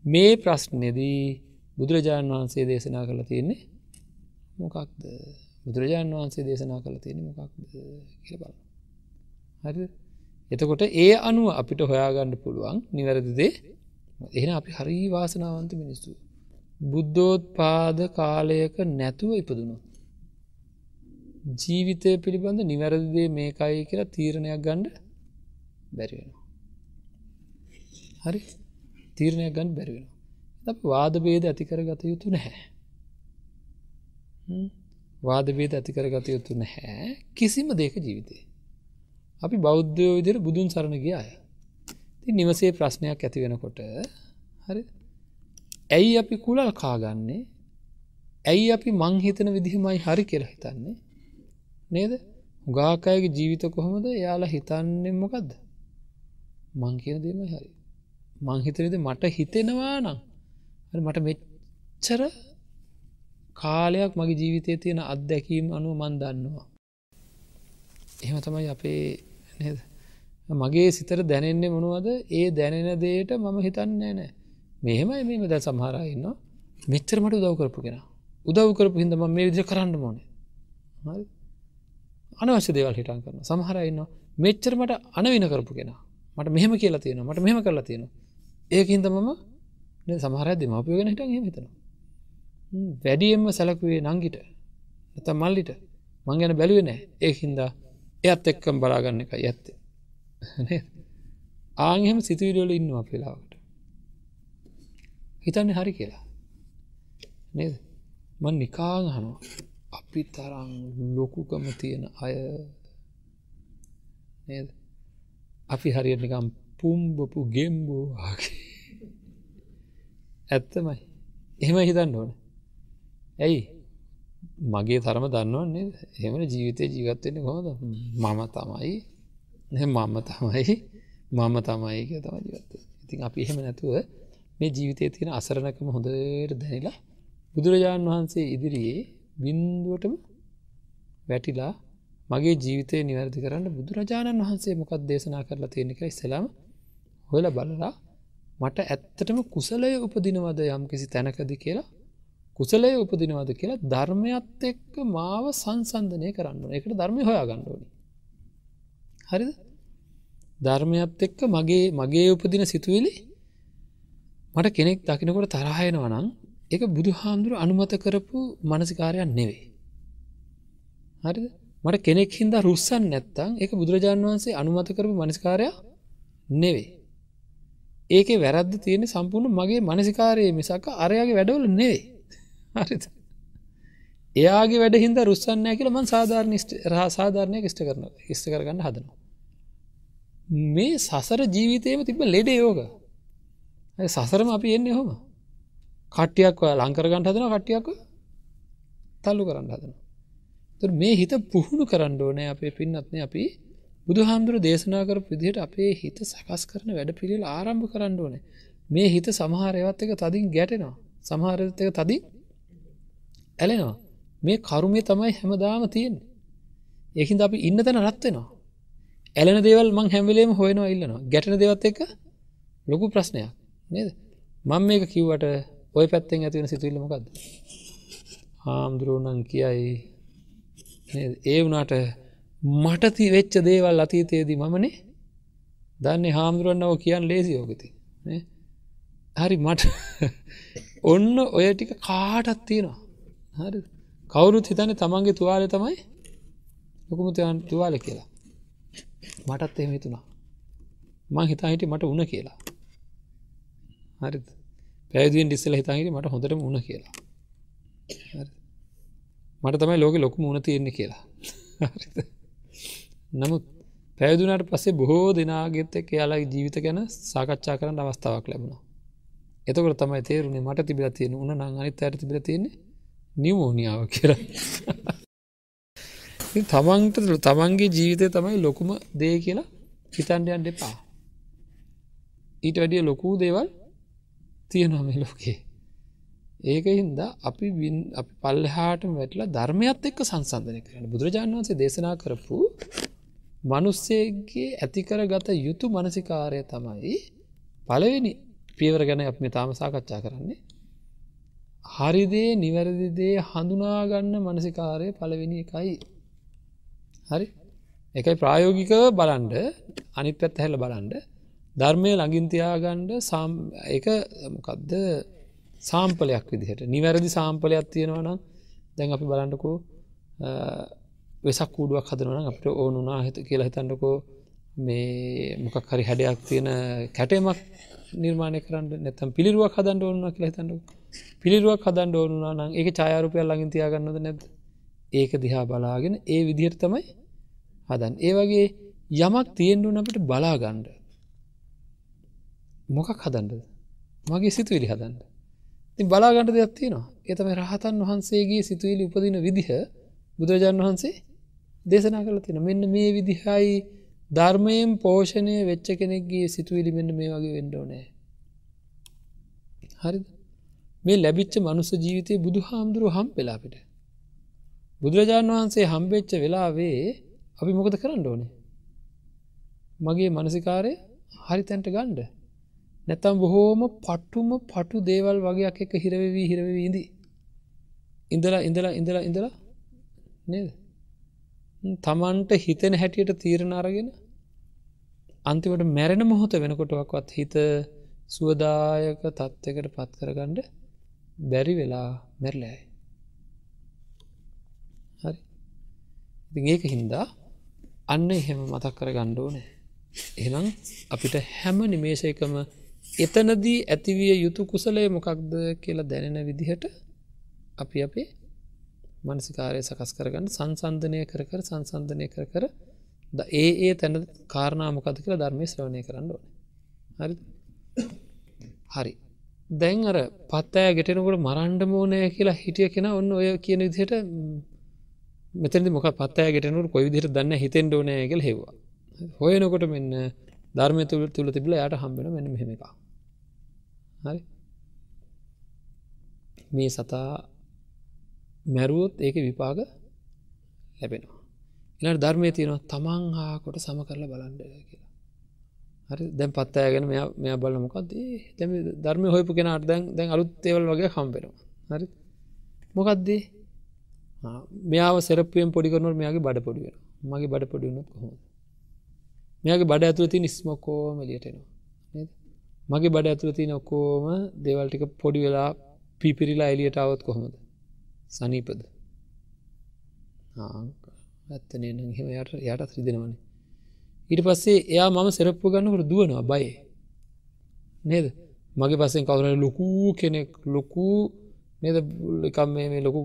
මේ ප්‍රශ්නයදී බුදුරජාණන් වහන්සේ දේශනා කළ තියෙන්නේ මොකක්ද? බුදුරජාණන් වහන්සේ දේශනා කළ තියෙන මොකක්ද කියල බල හරි එතකොට ඒ අනුව අපිට හොයාගන්න පුළුවන් නිවැරදිදේ එහෙන අපි හරි වාසනාවන්ත මිනිස්සු. බුද්ධෝත් පාද කාලයක නැතුව ඉපදුණු ජීවිතය පිළිබඳ නිවැරදිදේ මේකයි කියලා තීරණයක් ගණ්ඩ බැරිවෙනවා හරි? තීරණයක් ගන්න බැරිවෙන අප වාද බේද ඇතිකර ගත යුතු නැහැ. හ්ම්. වාද බේද ඇතිකර ගත යුතු නැහැ කිසිම දේක ජීවිතේ. අපි බෞද්ධයෝ විදිර බුදුන් සරණ ගිය අය. ති නිවසේ ප්‍රශ්නයක් ඇති වෙනකොට හරි? ඇයි අපි කුලල් කාගන්නේ? ඇයි අපි මංහිතන විදිහමයි හරි කියලා හිතන්නේ? නේද? හුගාකයගේ ජීවිත කොහොමද? යාලා හිතන්නේ මොකක්ද මං කියන දේම හරි. මංහිතනද මට හිතෙනවා නම් හරි මට මෙච්චර කාලයක් මගේ ජීවිතය තියෙන අත්දැකීම් අනුව මන් දන්නවා. එහෙම තමයි අපේ නේද? මගේ සිතර දැනෙන්නේ මොනුවද? ඒ දැනෙන දේට මම හිතන්නේ නෑ මෙහෙමයි මේ ද සමහරන්න මෙච්චර මට උදව් කරපු කෙන. උදව් කරපු හිද ම මේ විදිර කරන්න ඕනේ. හරි? අනවශ්‍ය දේවල් හිටන් කරන සමහරන්න මෙච්චර මට අනවින කරපු කෙන. මට මෙහෙම කියලා තියෙන මට මෙහෙම කරලා තියෙන ඒකින්ද මම සමහර දෙමපියගෙන හිටන් හෙම හිතන වැඩියෙන්ම සැලකුවේ නංගිට. ඇත මල්ලිට. මං ගැන බැලුව නෑ ඒහින්දා එයත් එක්කම් බලාගන්න එක ඇත්තේ. ආහෙම සිතුවිඩල ඉන්නවා පෙලාවට හිතන්න හරි කියලා. නේද? මන් නිකාග හනවා අපි තරම් ලොකුකම තියෙන අය. නේද? අපි හරියට නිකම් පුම්බපු ගෙම්බෝ වගේ. ඇත්තමයි. එහෙම හිතන්න ඕන. ඇයි? මගේ තරම දන්නවන්නේ එහෙම ජීවිතය ජීවත්වෙන්න කොහොද මම තමයි. මම තමයි. මම තමයි කිය තම ජීවත්ත ඉතින් අපි එහෙම නැතුව මේ ජීවිතය තියෙන අසරණකම හොඳට දැනිලා බුදුරජාණන් වහන්සේ ඉදිරියේ බින්දුවටම වැටිලා මගේ ජීවිතය නිවැරදි කරන්න බුදුරජාණන් වහන්සේ මොකක් දේශනා කරලා තියෙනෙක ඉස්සලාම හොල බලලා මට ඇත්තටම කුසලය උපදිනවද යම් කිසි තැනකද කියලා කුසලය උපදිනවාද කියලා ධර්මයත් එක්ක මාව සංසන්ධනය කරන්න එකට ධර්මය හොයා ගණ්ඩෝනි හරිද? ධර්මයත් එක්ක මගේ මගේ උපදින සිතුවිලි මට කෙනෙක් දකිනකොට තරහයනවා නම් එක බුදු හාමුදුරු අනුමත කරපු මනසිකාරයක් නෙවේ හරිද? මට කෙනෙක් හින්දා රුස්සන් නැත්තං එක බුදුරජාණන් වහන්සේ අනුමත කරපු මනස්කාරයක් නෙවේ ඒක වැරද්ද තියෙන සම්පූර්ණ මගේ මනසිකාරයේ මිසක්ක අරයාගේ වැඩවල නෙවේ හරි එයාගේ වැඩ හිද රුස්සන්නය කියල මන් සාධාරණ රහ සාධාරණය ෂ්ට කරන ස්ට කරගන්න හදනවා. මේ සසර ජීවිතයම තිබ ලෙඩ යෝග. සසරම අපි එන්නේ හොම කට්ටියක් ලංකරගන්ට හදන කට්ටියක් තල්ලු කරන්න හදනවා. මේ හිත පුහුණු කරන්න ඕනෑ අපේ පින්නත්න අපි බුදු හාමුදුර දේශනා කර විදිහට අපේ හිත සකස් කරන වැඩ පිළිල් ආරම්භ කරන්න ඕනේ. මේ හිත සමහරයවත් එක තදින් ගැටෙනවා. සමහරත එක තදින් ඇලෙනවා. මේ කරුමේ තමයි හැමදාම තියෙන් ඒහින්ද අපි ඉන්න තැන රත්වෙනවා ඇලෙන දේවල් මං හැමිලේම හොයනවා ඉල්ලනවා. ගැටන දෙවත් එක ලොකු ප්‍රශ්නයක්. නේද? මං මේක කිව්වට ඔය පැත්තෙන් ඇතිවෙන සිතුවිල්ලමකක්ද හාමුදුරුවනං කියයි. ඒ වුණට මටති වෙච්ච දේවල් අතීතයේදී මමනේ දන්නේ හාමුදුරුවන්නව කියන්න ලේසි යෝගති හරි මට ඔන්න ඔය ටික කාටත් තියෙනවා. හරි. කවුරුත් හිතන තමන්ගේ තුවාලය තමයි ලොකුමුතයන් තුවාල කියලා. මටත් එහෙම හිතුනා මං හිතා හිට මට උන කියලා. හරි පැදිෙන් ඩිස්සල හිතාහිට මට හොඳටම උන කියලා. මට තමයි ලෝක ලොකු මුණ තියෙන්නේ කියලා. නමුත් පැදුනට පස්සේ බොහෝ දෙනාගෙත් එක් යාලාගේ ජීවිත ගැන සාකච්ඡා කරන්න අවස්ථාවක් ලැබුණා. එතකොට තමයි තේරුණේ මට තිබිල තියෙන උන නං අනිත් අයට තිබිල තියෙන්නේ නිවෝනියාව කියලා. තමන්ට තමන්ගේ ජීවිතය තමයි ලොකුම දේ කියලා හිතන්ඩයන් දෙපා ඊට වැඩිය ලොකූ දේවල් තියෙනවා මේ ලෝකේ. ඒක හින්දා අපි අපි පල්ලහාට වැටලා ධර්මයත් එක්ක සංසන්ධනය කරන බුදුරජාණන් වන්සේ දේශනා කරපු මනුස්සේගේ ඇතිකර ගත යුතු මනසිකාරය තමයි පලවෙනි පියවර ගැන අප මේ තාම සාකච්ඡා කරන්නේ. හරිදේ නිවැරදිදේ හඳුනාගන්න මනසිකාරය පලවෙනි එකයි. හරි? එකයි ප්‍රායෝගිකව බලන්ඩ අනිත් පැත් හැල බලන්ඩ ධර්මය ළඟින්තියාගණ්ඩ සම් එක මොකක්ද සාම්පලයක් විදිහට. නිවැරදි සාම්පලයක් තියෙනවනම් දැන් අපි බලන්නකෝ වෙසක් කූඩුවක් හදනවන අපට ඕනුනා හිත කියලා හිතන්නකෝ. මේ මොකක් හරි හැඩයක් තියෙන කැටේමක් නිර්මාණය කරන්න නැතම් පිළිරුවක් හදන්ඩ ඕන්න කියලා හිතන්නක. පිළිරුවක් හදන්ඩ ඕනුනා නම් ඒක චායාරපයක් ලඟින් තියාගන්නද නැද ඒක දිහා බලාගෙන ඒ විදිහට තමයි හදන් ඒ වගේ යමක් තියෙන්ඩුවන අපට බලාගණ්ඩ මොකක් හදන්ඩ මගේ සිතුවිලි හදන්ඩ ති බලාගණඩ දෙයක් තියෙනවා. එතම රහතන් වහන්සේගේ සිතුවිලි උපදින විදිහ බුදුරජාණන් වහන්සේ දේශනා කළ තින මෙන්න මේ විදිහයි ධර්මයෙන් පෝෂණය වෙච්ච කෙනෙක්ගේ සිතුවිලි මෙන්න මේ වගේ වෙන්ඩෝනෑ හරි මේ ලැබිච්ච මනුස ජීවිතය බුදු හාමුදුරුව හම් වෙලාපිට බුදුරජාණන් වහන්සේ හම්බෙච්ච වෙලාවේ අපි මොකද කරන්න ඕනේ? මගේ මනසිකාරය හරි තැන්ට ගණ්ඩ නැතම් බොහෝම පට්ටුම පටු දේවල් වගේයක් එක හිරවවී හිරවීදී ඉඳලා ඉඳලා ඉඳලා ඉඳලා නේද? තමන්ට හිතෙන හැටියට තීරණ අරගෙන අන්තිවට මැරෙන මොහොත වෙනකොටවක්වත් හිත සුවදායක තත්ත්වකට පත් කරගණ්ඩ බැරි වෙලා මැරලෑයි හරි. ඉතින් ඒක හින්දා අන්න එහෙම මතක් කර ගණ්ඩෝනෑ එනම් අපිට හැම නිමේශයකම එතනදී ඇතිවිය යුතු කුසලය මොකක්ද කියලා දැනෙන විදිහට අපි අපේ මනසිකාරය සකස් කරගන්න සංසන්ධනය කර කර සංසන්ධනය කර කර ද ඒ ඒ තැන කාරණාමකද කියලා ධර්මය ශ්‍රවණය කරන්න ඕන. හරි හරි. දැන් අර පත්තෑ ගෙටෙනකොට මරන්ඩ මෝනය කියලා හිටිය කෙන ඔන්න ඔය කියන විදිහට මෙතැදි මොක පත්තෑ ගෙටනුට කොයි විදිහට දන්න හිතෙන් ඩෝනය කියල හෙවා හොයනකොට මෙන්න ධර්මය තුළ තුළ තිබල යට හම්බෙන මෙන්න මෙහෙම එක හරි. මේ සතා මැරුවොත් ඒක විපාග ලැබෙනවා. එනට ධර්මය තියෙනවා තමන් හා කොට සම කරලා බලන්ඩ කියලා. හරි දැන් පත්තෑගෙන මෙ මෙයා බල මොකක්ද දැම ධර්මය හොයපු කෙනට දැන් දැන් අලුත් තේවල් වගේ හම්බෙනවා. හරි. මොකක්දේ මෙයාව සෙරපියෙන් පොඩිකරනට මෙයාගේ බඩ පොඩිවෙන මගේ බඩ පොඩිුණත් කොහොම මෙයාගේ බඩ ඇතුළ ති නිස්මකෝම එලියටෙනවා මගේ බඩ ඇතුළ තින ඔක්කෝම දේවල්ටික පොඩි වෙලා පිපිරිලා එලියට අවත් කොහොමද? සනීපද? ඇත්තනේ හෙම යට යට ත්‍රිදෙනවනේ ඊට පස්සේ එයා මම සෙරප්පු ගන්නකට දුවනවා බයි. නේද? මගේ පස්සෙන් කවුර ලොකූ කෙනෙක් ලොකූ නේද? එකම් මේ ලොකු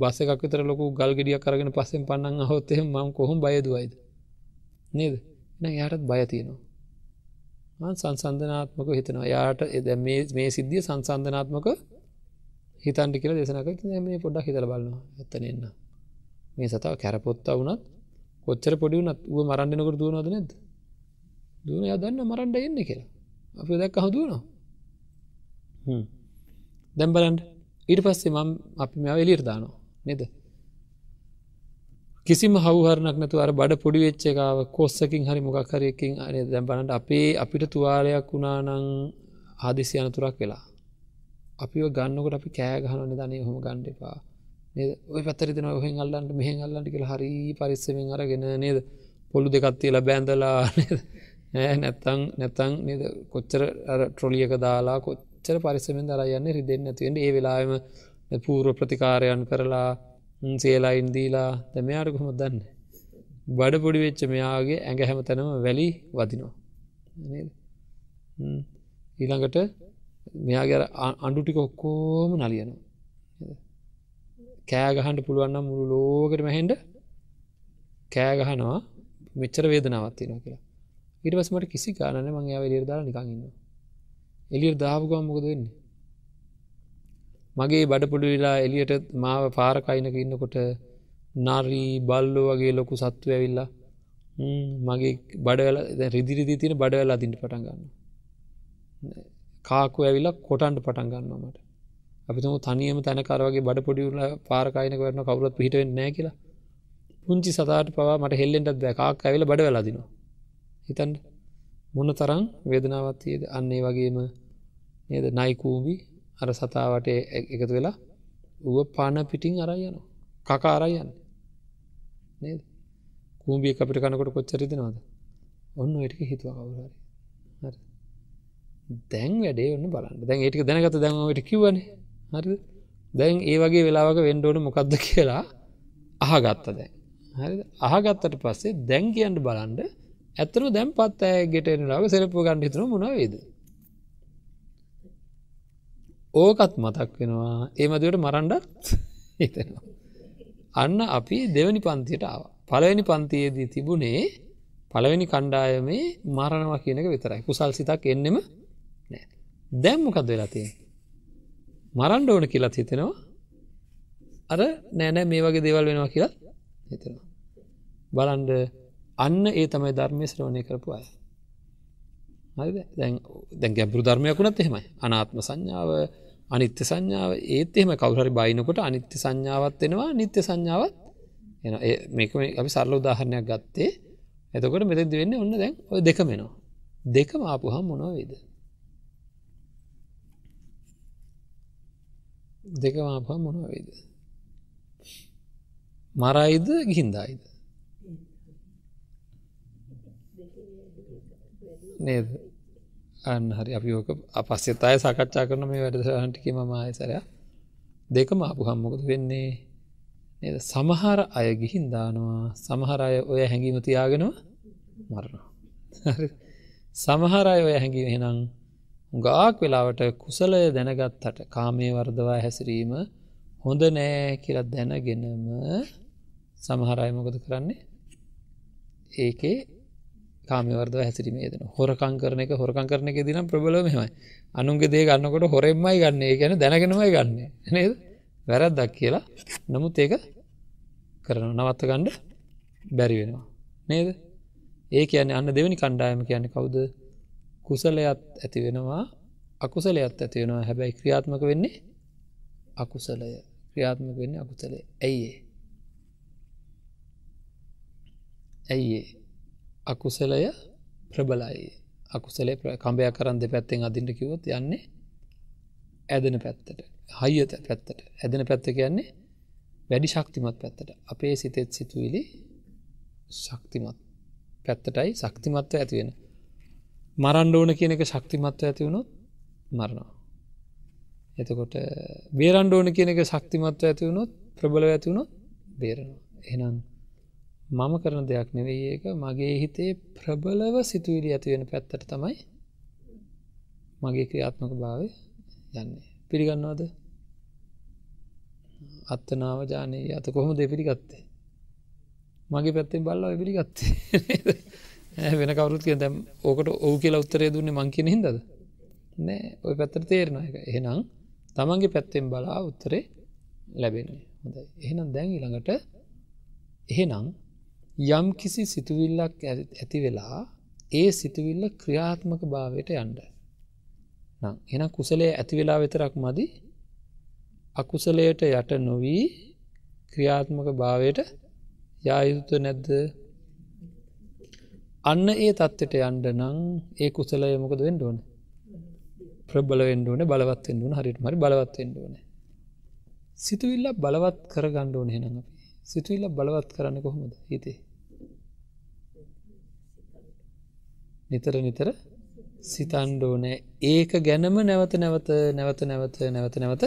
බස්ස එකක් විතර ලොකු ගල් ගෙඩිය කරගෙන පස්සෙන් පන්නන් හොත්තෙම මම කොහොම බයදුවයිද නේද? එ යාටත් බය තියෙනවා. සංසන්ධනාත්මක හිතනවා. යාට එද මේ සිද්ධිය සංසන්ධනාත්මක හිතන්ටි කියල දෙසනක මේ පොඩ්ඩක් හිතල බලන්නවා ඇත්තනෙන්න මේ සතාව කැරපොත්තා වුණත් කොච්චර පොඩි වුනත් ුව මරන්ඩනකට දුවනද නැද දුවන දන්න මරන්ඩ එන්න කියලා. අපි දැක් හදුවනවා. දැම්බලන්ට ඊට පස්සේ මම අපි මෙ එලියට දානවා. නෙද? කිසිම හවහරනක් නතු අර බඩ පොඩි වෙච්ච එකව කොස්සකින් හරි මොකක්හරයකින් අන දැම්බලන්ට අපේ අපිට තුවාලයක් වුණානං ආදිසි අනතුරක් වෙලා. අපිව ගන්නකොට අපි කෑගහන නිධනය හොම ගණ්ඩපා ඔය පත්තරිතන ඔහෙන් අල්ලන්ට මෙහෙන් අල්ලන්ට කියලා හරි පරිස්සමෙන් අරගෙන නේද? පොළු දෙකත්තියලා බැඳලා නැත්තං නැතං නද? කොච්චර ට්‍රොලියක දාලා කොච්චර පරිස්සමෙන් දර යන්න රිදෙන් ඇතිවෙන්ට ඒ වෙලාම පූර්ව ප්‍රතිකාරයන් කරලා සේලා ඉන්දීලා දැමයාට කොහොම දන්න? බඩ පොඩි වෙච්ච මෙයාගේ ඇඟ හැම තැනම වැලි වදිනවා. ඊළඟට මෙයාගේ අඩුටික ඔක්කෝම නලියනවා. කෑගහන්ට පුළුවන්න මුළු ලෝකට මැහෙන්ඩ කෑගහනවා. මෙච්චර වේදනාවත්තිනවා කියලා. ඉට පස්මට කිසි කාරන මං යාව එලියර් දාලා නිකඟන්න එලියර් දාපුගම් මොකද වෙන්නේ? මගේ බඩපොඩු වෙලා එලියට මාව පාරකයිනක ඉන්නකොට නරී බල්ලෝ වගේ ලොකු සත්තු ඇවිල්ලා මගේ බඩවල රිදිරිදි තින බඩවලා දිට පටන් ගන්න කාකු ඇවිල්ලා කොටන්ට පටන් ගන්නවාමට අපිතුම තනියම තැනකරවගේ බඩ පොඩිවල පාරකායනක වරන කවුරත් පිහිටවෙන්න නෑ කියලා. පුංචි සතාට පවා මට හෙල්ලෙන්ටත් බැකාක් ඇවිල බඩ වෙලාදිනවා හිතන්ට මොන තරං වේදනාවත්තියද අන්නේ වගේම නේද? නයිකූබි අර සතාවට එකතු වෙලා ඌ පාන පිටිං අරයන කකා අරයන්න නේද? කූම්බිය අපිට කනකොට කොච්චරිදනවාද ඔන්න එටික හිතුව කවුරරි දැන් වැඩේ ඔන්න බලන්න. දැන් ඒටික දැනගත දැන්වට කිවනේ හරි? දැන් ඒ වගේ වෙලාවක වෙන්ඩෝන මොකක්ද කියලා අහගත්ත දැන්. හරි අහගත්තට පස්සේ දැන් කියන්න බලන්ඩ ඇත්තරු දැම් පත් ඇය ගෙටෙනලාව සෙරපු ගණඩ හිතන මොනවේද ඕකත් මතක් වෙනවා. ඒමදවට මරන්ඩත් හිතෙනවා. අන්න අපි දෙවනි පන්තියට ආව. පළවෙනි පන්තියේදී තිබුණේ පළවෙනි කණ්ඩායමේ මරණවා කියනක විතරයි. කුසල් සිතක් එන්නෙම නෑ. දැම්මකද වෙලාතිය මරන්ඩ ඕන කියලත් හිතෙනවා. අර නෑනෑ මේ වගේ දේවල් වෙනවා කියලා හිතෙනවා. බලන්ඩ අන්න ඒ තමයි ධර්මය ශ්‍රවණය කරපු අය. දැන් ගැබරු ධර්මයකුණත් එහෙමයි. අනාත්ම සංඥාව අනිත්‍ය සංඥාව ඒත් එහෙම කවුහරි බයිනකොට අනිත්‍ය සංඥාවත් වෙනවා නිත්‍ය සංඥාවත් එන මේක අපි සරල උදාහරණයක් ගත්තේ. එතකොට මෙතද වෙන්න ඔන්න දැන් ඔය දෙකමෙනවා දෙකම ආපුහම් මොනොවේද? දෙකම ආපහම් මොනවේද මරයිද ගිහින්දායිද? නේද? අන්න හරි. අපි ඕක අපස්සෙත් අය සකච්ඡා කරන මේ වැඩසහන්ටික මම ආයසරය දෙකම අපපු හම්මොකද වෙන්නේ? නද? සමහර අය ගිහින් දානවා. සමහර අය ඔය හැඟීම තියාගෙනවා මරනවා. සමහර අය ඔය හැඟීම හෙනම් ගාක් වෙලාවට කුසලය දැනගත්තට කාමය වර්දවා හැසිරීම හොඳ නෑ කියලත් දැනගෙනම සමහරය මොකද කරන්නේ? ඒකේ කාමවර්ද හැසිරීම ේදන හොරකං කරන එක හොරකං කරන එක දිනම් ප්‍රබලමමයි අනුන්ගේ දේ ගන්නකොට හොරෙන්මයි ගන්න. ගැන දැනගෙනමයි ගන්න. නේද? වැරද්දක් කියලා. නමුත් ඒක කරන නවත්ත ගණ්ඩ බැරි වෙනවා. නේද? ඒ කියන්නේ අන්න දෙවනි කණ්ඩායම කියන්න කවුද? කුසලයත් ඇති වෙනවා. අකුසලයත් ඇති වෙනවා. හැබැයි ක්‍රියාත්මක වෙන්නේ අකුසලය. ක්‍රියාත්මක වෙන්නේ අකුසලේ ඇයිඒ ඇයිඒ අකුසලය ප්‍රබලයි. අකුසලේ කම්බයක් කරන් දෙ පැත්තෙන් අදින්ට කිවොත් යන්නේ ඇදෙන පැත්තට. හයිත පැත්තට. ඇදෙන පැත්ත කියන්නේ වැඩි ශක්තිමත් පැත්තට. අපේ සිතෙත් සිතුවිලි ශක්තිමත් පැත්තටයි ශක්තිමත්ව ඇතිවෙන මරන්්ඩෝන කියන එක ශක්තිමත්ව ඇතිවුණොත් මරණවා එතකොට බේරන්්ඩෝන කියන එක ශක්තිමත්ව ඇතිවුණොත් ප්‍රබල ඇතිවුණොත් බේරනවා. එනම් මම කරන දෙයක් නෙවෙයි ඒක. මගේ හිතේ ප්‍රබලව සිතුවිලි ඇතිවෙන පැත්තට තමයි මගේ ක්‍රියාත්මක භාවය යන්නේ. පිළිගන්නවාද? අත්තනාව ජානය. අත කොහොම දෙපිළිගත්තේ මගේ පැත්තෙන් බල්ල පිළිගත්තේ? වෙන කවරුත් කිය දැම් ඕකට ඕ කියලා උත්තරේ දුන්නේ මං කියන හිදද නෑ. ඔය පැත්තර තේරෙන එක එහෙනම් තමන්ගේ පැත්තෙන් බලා උත්තරේ ලැබෙන්නේ. හොඳ එහෙනම් දැන් ඊළඟට එහෙනම් යම් කිසි සිතුවිල්ලක් ඇති වෙලා ඒ සිතුවිල්ල ක්‍රියාත්මක භාවයට යන්ඩ නම් එන කුසලේ ඇති වෙලා වෙතරක් මදි. අකුසලයට යට නොවී ක්‍රියාත්මක භාවයට යායුතු නැද්ද? අන්න ඒ තත්ත්වට යන්ඩ නං ඒ කුසලය මොකද වෙන්න ඕන? ප්‍රබල වෙන්ඩුවන බලවත්වෙන්ඩුවන හරිට මරි බලවත්වෙන්ඩ ඕන. සිතුවිල්ල බලවත් කර ගණ්ඩෝන හෙන අපි. සිතුවිල්ල බලවත් කරන්න කොහොමද හිතේ? නිතර නිතර සිතන්ඩෝනෑ ඒක ගැනම නැවත නැවත නැවත නැවත නැවත නැවත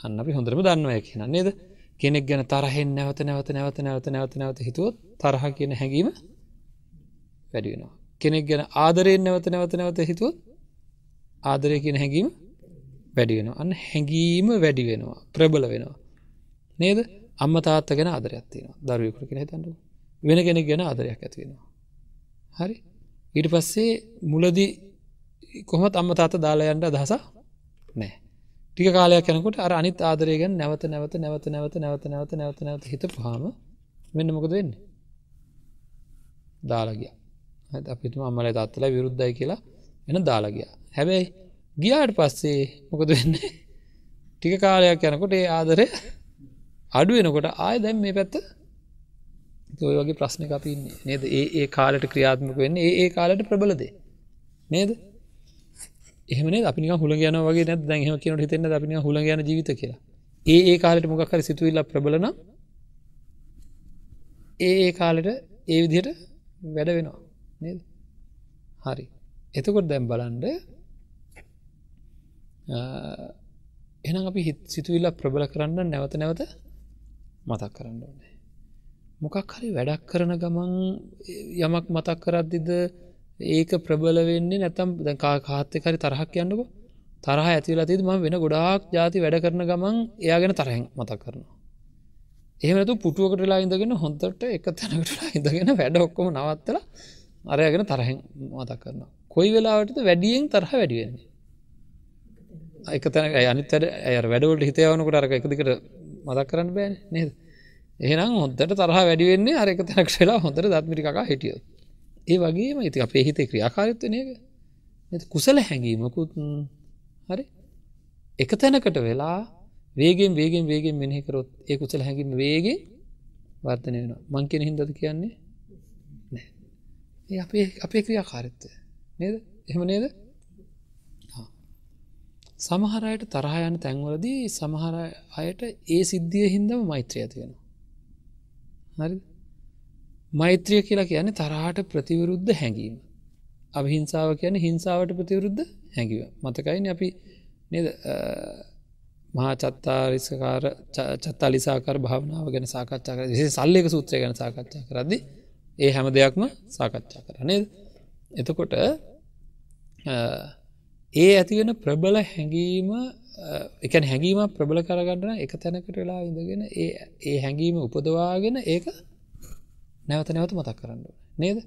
අන්න අපි හොඳරම දන්නවා කියන නේද? කෙනෙක් ගැන තරහෙන් නැවත නැවත නැවත නැවත නැවත නැවත හිතුවොත් තරහ කියන හැඟීම වැඩි වෙනවා. කෙනෙක් ගැන ආදරයෙන් නැවත නැවත නැවත හිතුවොත් ආදරය කියන හැඟීම වැඩි වෙනවා. අන්න හැඟීම වැඩි වෙනවා. ප්‍රබල වෙනවා. නේද? අම්ම තාත්ත ගැන ආදරයක් තියෙනවා. දරුවෙකුට කෙන හිතන්නු වෙන කෙනෙක් ගැන ආදරයක් ඇතිවෙනවා හරි? ඊට පස්සේ මුලදී කොහොමත් අම්ම තාත දාලායන්ට අදහස නෑ ටික කාලයක් යනකොට අර අනිත් ආදරයගෙන් නැවත නැවත නැවත නැවත නැවත නැවත නැවත නැවත හිත පහම මෙන්න මොකද වෙන්න? දාලගිය අපිතුම අම්මල තාත්තල විරුද්ධයි කියලා එන දාලගිය හැබැයි ගියාට පස්සේ මොකද වෙන්න? ටික කාලයක් යනකොට ඒ ආදරය අඩු වෙනකොට ආය දැම් මේ පැත්ත ඔය වගේ ප්‍රශ්න අපින්නේ නේද? ඒ ඒ කාලට ක්‍රියාත්මක වෙන්න ඒ ඒ කාලට ප්‍රබලදේ නේද? එහම අපි හුල යන වගේ නැ දැහම කියනට හිතෙන්න අපි හුල යන ජීවිත කියලා. ඒ ඒ කාලට මොකක්කර සිතුවිල්ල ප්‍රබලන ඒ ඒ කාලට ඒ විදිහට වැඩ වෙනවා. නේද? හරි. එතකොට දැම් බලන්ඩ එනම් අපි හිත් සිතුවිල්ල ප්‍රබල කරන්න නැවත නැවත මතක් කරන්න ඕනේ. මොකක් හරි වැඩක් කරන ගමන් යමක් මතක් කරද්දිද ඒක ප්‍රබල වෙන්නේ නැතම් දැකා කාත්තකරි තරහක් යන්නක? තරහ ඇතිවල තිද ම වෙන ගොඩාක් ජාති වැඩ කරන ගමන් එයාගෙන තරහෙන් මතක් කරනවා. එහෙමතු පුටුවකටලා ඉඳගෙන හොන්තට එක තැනකටලා ඉඳගෙන වැඩ ඔක්කොම නවත්තල අරයගෙන තරහෙන් මතක් කරනවා. කොයි වෙලාවටද වැඩියෙන් තරහ වැඩිවෙන්නේ එක තැන අනිතට ඇය වැඩවලට හිතයවනකට අරක එකදිකට මතක් කරන්න බෑ නේද? එහෙනම් හොන්තට තරහ වැඩිවෙන්නේ අරක තැනක් වෙලා හොඳට දත්මිරිකා හිටියෝ ඒ වගේම ඉති අපේ හිතේ ක්‍රියාකාරිත්වනයක කුසල හැඟීමකුත් හරි? එක තැනකට වෙලා වේගෙන් වේගෙන් වේගෙන් මෙනෙහිකරොත් ඒ කුසල හැඟීම වේගේ වර්තනය වෙන මංකෙන හින්දද කියන්නේ? නෑ අපේ අපේ ක්‍රියාකාරිත්වය. නේද? එහෙම නේද? සමහරයට තරහයන තැන්වලදී සමහර අයට ඒ සිද්ධිය හින්දම මෛත්‍රය ඇති වෙන හරි මෛත්‍රිය කියලා කියන්නේ තරහට ප්‍රතිවරුද්ධ හැඟීම. අභහිංසාව කියන හිංසාවට ප්‍රතිවරුද්ධ හැඟිව මතකයින අපි නද? මහා චත්තාරිසකාර චත්තාලිසාකර භාවනාව ගැන සාකච්ඡා කර සේ සල්ලක සූත්‍රය ගැන සාකච්ඡා කරදදි ඒ හැම දෙයක්ම සාකච්ඡා කර නේද? එතකොට ඒ ඇතිවෙන ප්‍රබල හැඟීම එකන හැඟීම ප්‍රබල කරගන්නන එක තැනකට වෙලා ඉඳගෙන ඒ ඒ හැඟීම උපදවාගෙන ඒක නැවත නැවත මතක් කරන්න නේද?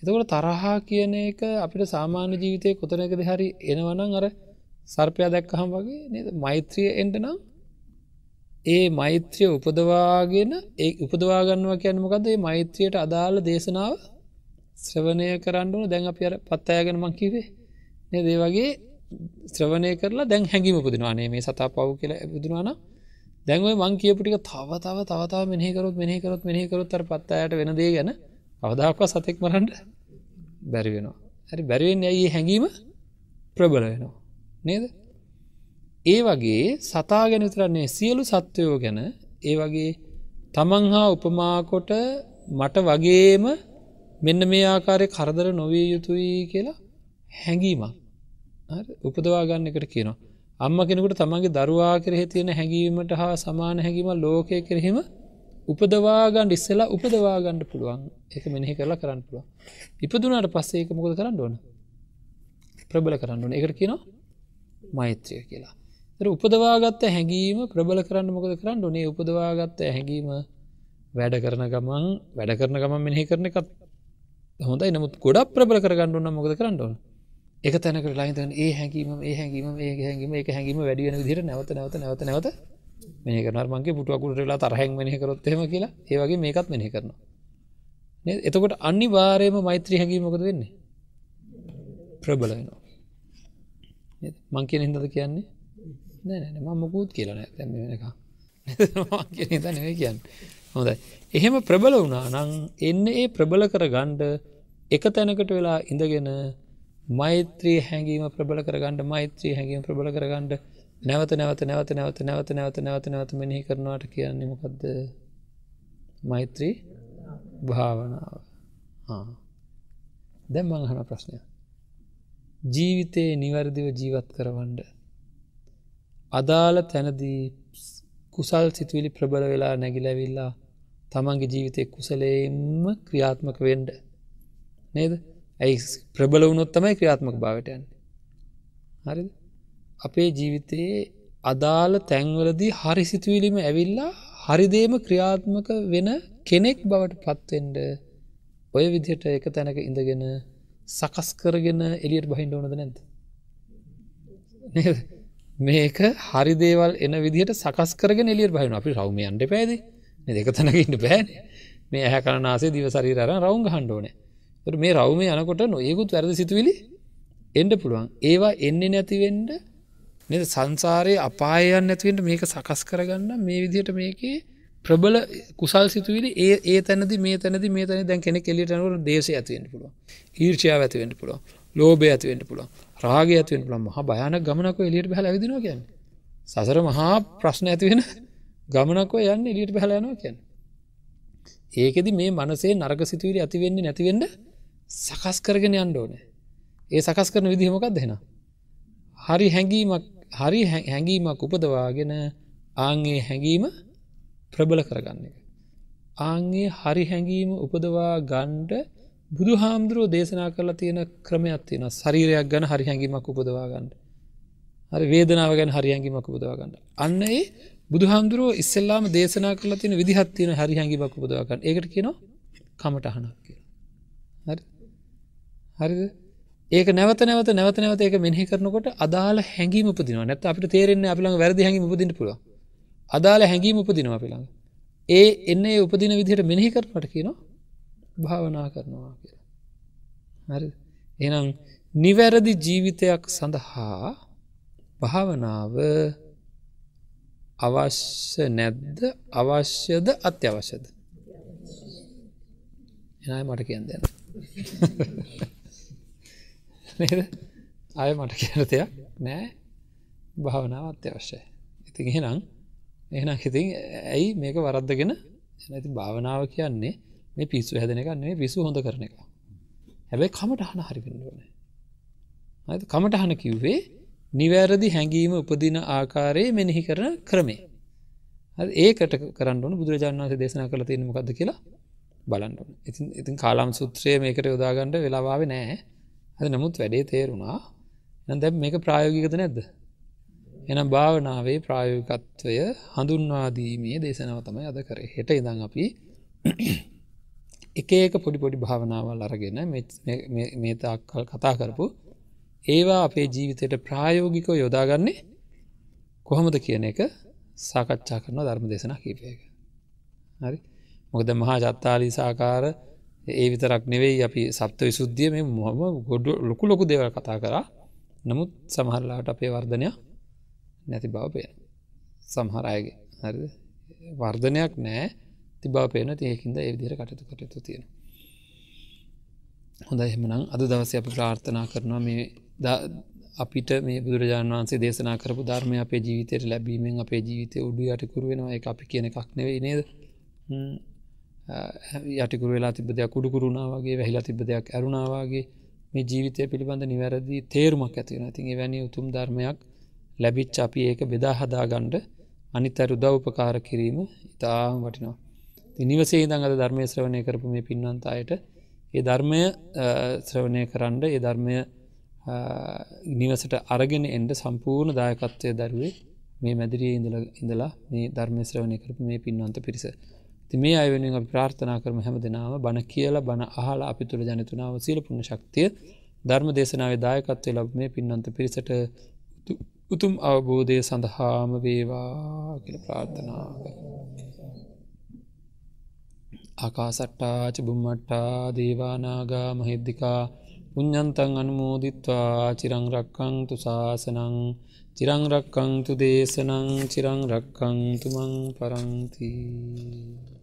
එතකොට තරහා කියන එක අපිට සාමාන්‍ය ජීවිතය කොතනකද හරි එනවනං අර සර්පයා දැක්කහම් වගේ නේද? මෛත්‍රිය එන්ට නම් ඒ මෛත්‍රිය උපදවාගෙන ඒ උපදවාගන්නවා කියන්න මොකද ඒ මෛත්‍රියයට අදාළ දේශනාව ශ්‍රවණය කරන්නන දැන් අප අර පත්තයාගෙන මංකිවේ දේ වගේ ශ්‍රවණය කරලා දැන් හැඟීම පුදිනවානේ මේ සතා පව් කියලා බුදුනානම් දැන්ව මං කියපුටික තව තව තවතාව මෙහකරොත් මෙහකරොත් මෙහකරොත් අර පත්තායට වෙන දේ ගැන අවදාක්ව සතෙක් මරන්ට බැරි වෙනවා. හරි බැරිවෙන් ඇයි? හැඟීම ප්‍රබල වෙනවා. නේද? ඒ වගේ සතා ගැන විතරන්නේ සියලු සත්වයෝ ගැන ඒ වගේ තමන් හා උපමාකොට මට වගේම මෙන්න මේ ආකාරය කරදර නොවිය යුතුයි කියලා හැඟීමක් උපදවා ගන්න එකට කියනවා. අම්ම කෙනෙකුට තමන්ගේ දරුවා කෙරෙහි තියෙන හැඟීමට හා සමාන හැඟීම ලෝකය කෙරෙහිම උපදවාගන්න ඉස්සලා උපදවාගන්න පුළුවන් එක මෙනෙහි කරලා කරන්න පුළුවන්. ඉපදුනාට පස්සේ ඒක මොකද කරන්න ඕන ප්‍රබල කරන්න ඕන එකට කියනවා මෛත්‍රය කියලා. උපදවාගත්ත හැඟීම ප්‍රබල කරන්න මොකද කරන්න ඕනේ? උපදවාගත්ත හැඟීම වැඩ කරන ගමන් වැඩ කරන ගමන් මෙහි කරන එකත් හොඳයි. නමුත් ගොඩක් ප්‍රබල කරගන්න ඕන්න මොකද කරන්න ඕන? එක තැනක ලයිතන් ඒ හැකීම ඒ හැකීම ඒ හැකීම ඒ හැකීම වැඩියන විදිර නැවත නැවත නැවත නැවත මේ කරනර්මන්ගේ පුටුවකුට වෙලා තරහැන් මෙහි කරොත්හෙම කියලා. ඒවගේ මේකත් මෙහි කරනවා. එතකොට අනි වාරයම මෛත්‍රී හැකීමකොද වෙන්නේ? ප්‍රබල වෙනවා. මං කියන හිදද කියන්නේ? නෑ ම මොකුත් කියලන ඇම එක නෙවේ කියන්න හොඳයි. එහෙම ප්‍රබල වුණා නං එන්න ඒ ප්‍රබල කර ගණ්ඩ එක තැනකට වෙලා ඉඳගෙන මෛත්‍රී හැඟීම ප්‍රබල කරගන්නඩ මෛත්‍රී හැඟීම ප්‍රබල කරගන්නඩ නැවත නැවත නැවත නැවත නැවත නැවත නැවත නැවත මෙහි කරනවාට කියන්නේ මොකක්ද මෛත්‍රී භාවනාව. දැම් මංහන ප්‍රශ්නය. ජීවිතයේ නිවැරදිව ජීවත් කරවන්ඩ අදාළ තැනදී කුසල් සිතුවිලි ප්‍රබල වෙලා නැගිලැවිල්ලා තමන්ගේ ජීවිතය කුසලේම ක්‍රියාත්මක වෙන්ඩ නේද? ඇයි ප්‍රබල වුණොත් තමයි ක්‍රියාත්මක භාවටයන් හරි අපේ ජීවිතයේ අදාළ තැන්වලදී හරි සිතුවිලිම ඇවිල්ලා හරිදේම ක්‍රියාත්මක වෙන කෙනෙක් බවට පත්වෙන්ඩ ඔය විදිහට එක තැනක ඉඳගෙන සකස් කරගෙන එලියට බහින්ඩ ඕනද නැද? මේක හරි දේවල් එන විදිහට සකස් කරගෙන එලියට බහින අපි රවමයන්ට පැදේ දෙක තැනකින්න බෑන මේ ඇහ කරනාසේ දිවසරීර රවුන් හන්ඩෝනෑ මේ රවම යනකොට නොයකුත් වැරද සිතුවිලි එන්ඩ පුළුවන්. ඒවා එන්නේ නැතිවෙන්ඩ නද? සංසාරය අපායන් නැතිවෙන්ට මේක සකස් කරගන්න මේ විදිහට මේකේ ප්‍රබල කුසල් සිතුවිලි ඒ ඒ තැනද මේ තැනද මේ තැන දැන් කෙනෙ කෙලිටනවට දේශ ඇතිවෙන්ට පුළුව ඊර්ෂාව ඇතිවෙන්ට පුළුව ලෝබය ඇතිවෙන්ට පුළුව රාගය ඇති වෙන පුළුවන් මහා භයානක ගමනක් ඔය එළියට බහලා ඇවිදිනවා කියන්නේ. සසර මහා ප්‍රශ්න ඇති වෙන ගමනක් ඔය යන්නේ එළියට බහලා යනවා කියන්නේ. ඒකෙදි මේ මනසේ නරක සිතුවිලි ඇති වෙන්නේ නැති වෙන්න සකස් කරගෙන යන්න ඕනේ. ඒ සකස් කරන විදිහ මොකක්ද එහෙනම්? හරි හැඟීමක් හරි හැඟීමක් උපදවාගෙන ආන්ගේ හැඟීම ප්‍රබල කරගන්න එක. ආන්ගේ හරි හැඟීම උපදවා ගන්නට බුදු හාමුදුරුව දේශනා කරලා තියෙන ක්‍රමයක් තියෙන ශරීරයක් ගැන හරි හැඟීමක් උපදවා ගන්නඩ හරි වේදනාව ගැන හරි හැඟීමක් උපදවා ගන්න. අන්න ඒ බුදු හාමුදුරුව ඉස්සල්ලාම දේශනා කරලා තියෙන විදිහත් තියෙන හරි හැඟීමක් උපදවාගන්න ඒකට කියනවා කමටහනක් කිය හරි? හරිද? ඒක නැවත නැවත නැවත නැවත ඒක මෙහි කරනකොට අදාළ හැඟීම උපදින නැත අපිට තේරෙන්නේ අපිළඟ වැරදි හැඟීම උපදින්න පුළුවන්. අදාළ හැඟීම උපදිනවා අපිළඟ ඒ එන්නේ උපදින විදිහට මෙනෙහි කරනට කියනවා භාවනා කරනවා කියලා. හරි. එනම් නිවැරදි ජීවිතයක් සඳහා භාවනාව අවශ්‍ය නැද්ද? අවශ්‍යද අත්‍යවශ්‍යද? එනයි මට කියන්න දෙන්න. නේද? අය මට කියන දෙයක් නෑ. භාවනාව අත්‍යවශ්‍යයි. ඉතින් එහෙනම් එහෙනම් හිතින් ඇයි මේක වරද්දගෙන? ඇති භාවනාව කියන්නේ මේ පිස්සු හැදන එක නේ පිසු හොඳ කරන එක. හැබැයි කමටහන හරිපෙන්ඩුවනේ කමටහන කිව්වේ නිවැරදි හැඟීම උපදින ආකාරයේ මෙනෙහි කරන ක්‍රමේ ඒකට කරන්නන බුදුරජාණන් වන්සේ දේශනා කළ තියෙන මොකක්ද කියලා? බලන්න ඉතින් ඉතින් කාලාම් සුත්‍රය මේකට යොදාගන්නට වෙලාවාව නෑ ඇ නමුත් වැඩේ තේරුණා. එ දැ මේක ප්‍රායෝගිකත නැද්ද? එනම් භාවනාවේ ප්‍රායෝගිකත්වය හඳුන්වාදීමේ දේශනාව තමයි අද කරේ. හෙට ඉදං අපි එක ඒක පොඩි පොඩි භාවනාවල් අරගෙන මේ තාක්කල් කතා කරපු ඒවා අපේ ජීවිතයට ප්‍රායෝගිකව යොදාගන්නේ කොහොමද කියන එක සාකච්ඡා කරන ධර්ම දේශනා කීපයක. හරි? මොකද මහා ජත්තාලී සාකාර ඒ විතරක් නෙවෙයි අපි සප්ත විසුද්ධිය මේ මොහම ගොඩ ලොකු ලොකු දෙවල් කතා කරා. නමුත් සමහරලාට අපේ වර්ධනය නැති බව පේන සමහරයගේ හරි වර්ධනයක් නෑ. ති බව පේන තියකින්ද ඒ විදිර කටයුතු කටයුතු තියෙන හොඳ එහෙමනම් අද දවස අපි ප්‍රාර්ථනා කරනවා මේ අපිට මේ බුදුරජාණන් වන්සේ දේශනා කරපු ධර්මය අපේ ජීවිතයට ලැබීමෙන් අපේ ජීවිතය උඩු යටිකුරු වෙනවා. එක අපි කියන එකක් නෙවෙයි නේද? යටිකුර වෙලා තිබ දෙයක් කුඩුකුරුණා වගේ වැහිලා තිබ දෙයක් ඇරුණාවගේ මේ ජීවිතය පිළිබඳ නිවැරදි තේරුමක් ඇතිවෙන තින් වැනි උතුම් ධර්මයක් ලැබිච්ච අපි ඒක බෙදා හදාගණ්ඩ අනිත් අර උදව් උපකාර කිරීම ඉතාම වටිනවා. නිවසේ දඟ අද ධර්මය ශ්‍රවණය කරපු මේ පින්වන්ත අයට ඒ ධර්මය ශ්‍රවණය කරන්න ඒ ධර්මය නිවසට අරගෙන එන්ඩ සම්පූර්ණ දායකත්වය දරුවේ මේ මැදිරිය ඉඳල ඉඳලා මේ ධර්මය ශ්‍රවණය කරපු මේ පින්වන්ත පිරිස. ති මේ අයවෙනින් අප ප්‍රාර්ථනා කරම හැම දෙනාව බණ කියල බණ අහලා අපි තුළ ජනතුනාව සීලපුුණ ශක්තිය ධර්ම දේශනාවේ දායකත්වය ලබ මේ පින්නන්ත පිරිසට උතුම් අවබෝධය සඳහාම වේවා කියල ප්‍රාර්ථනා ආකාසට්ටාච බුම්මට්ටා දේවානාගා මහිද්දිකා පුඤ්ඥන්තන් අනුමෝදිත්වා චිරංරක්කං තු ශාසනං චිරංරක්කං තු දේශනං චිරංරක්කං තුමං පරංතිී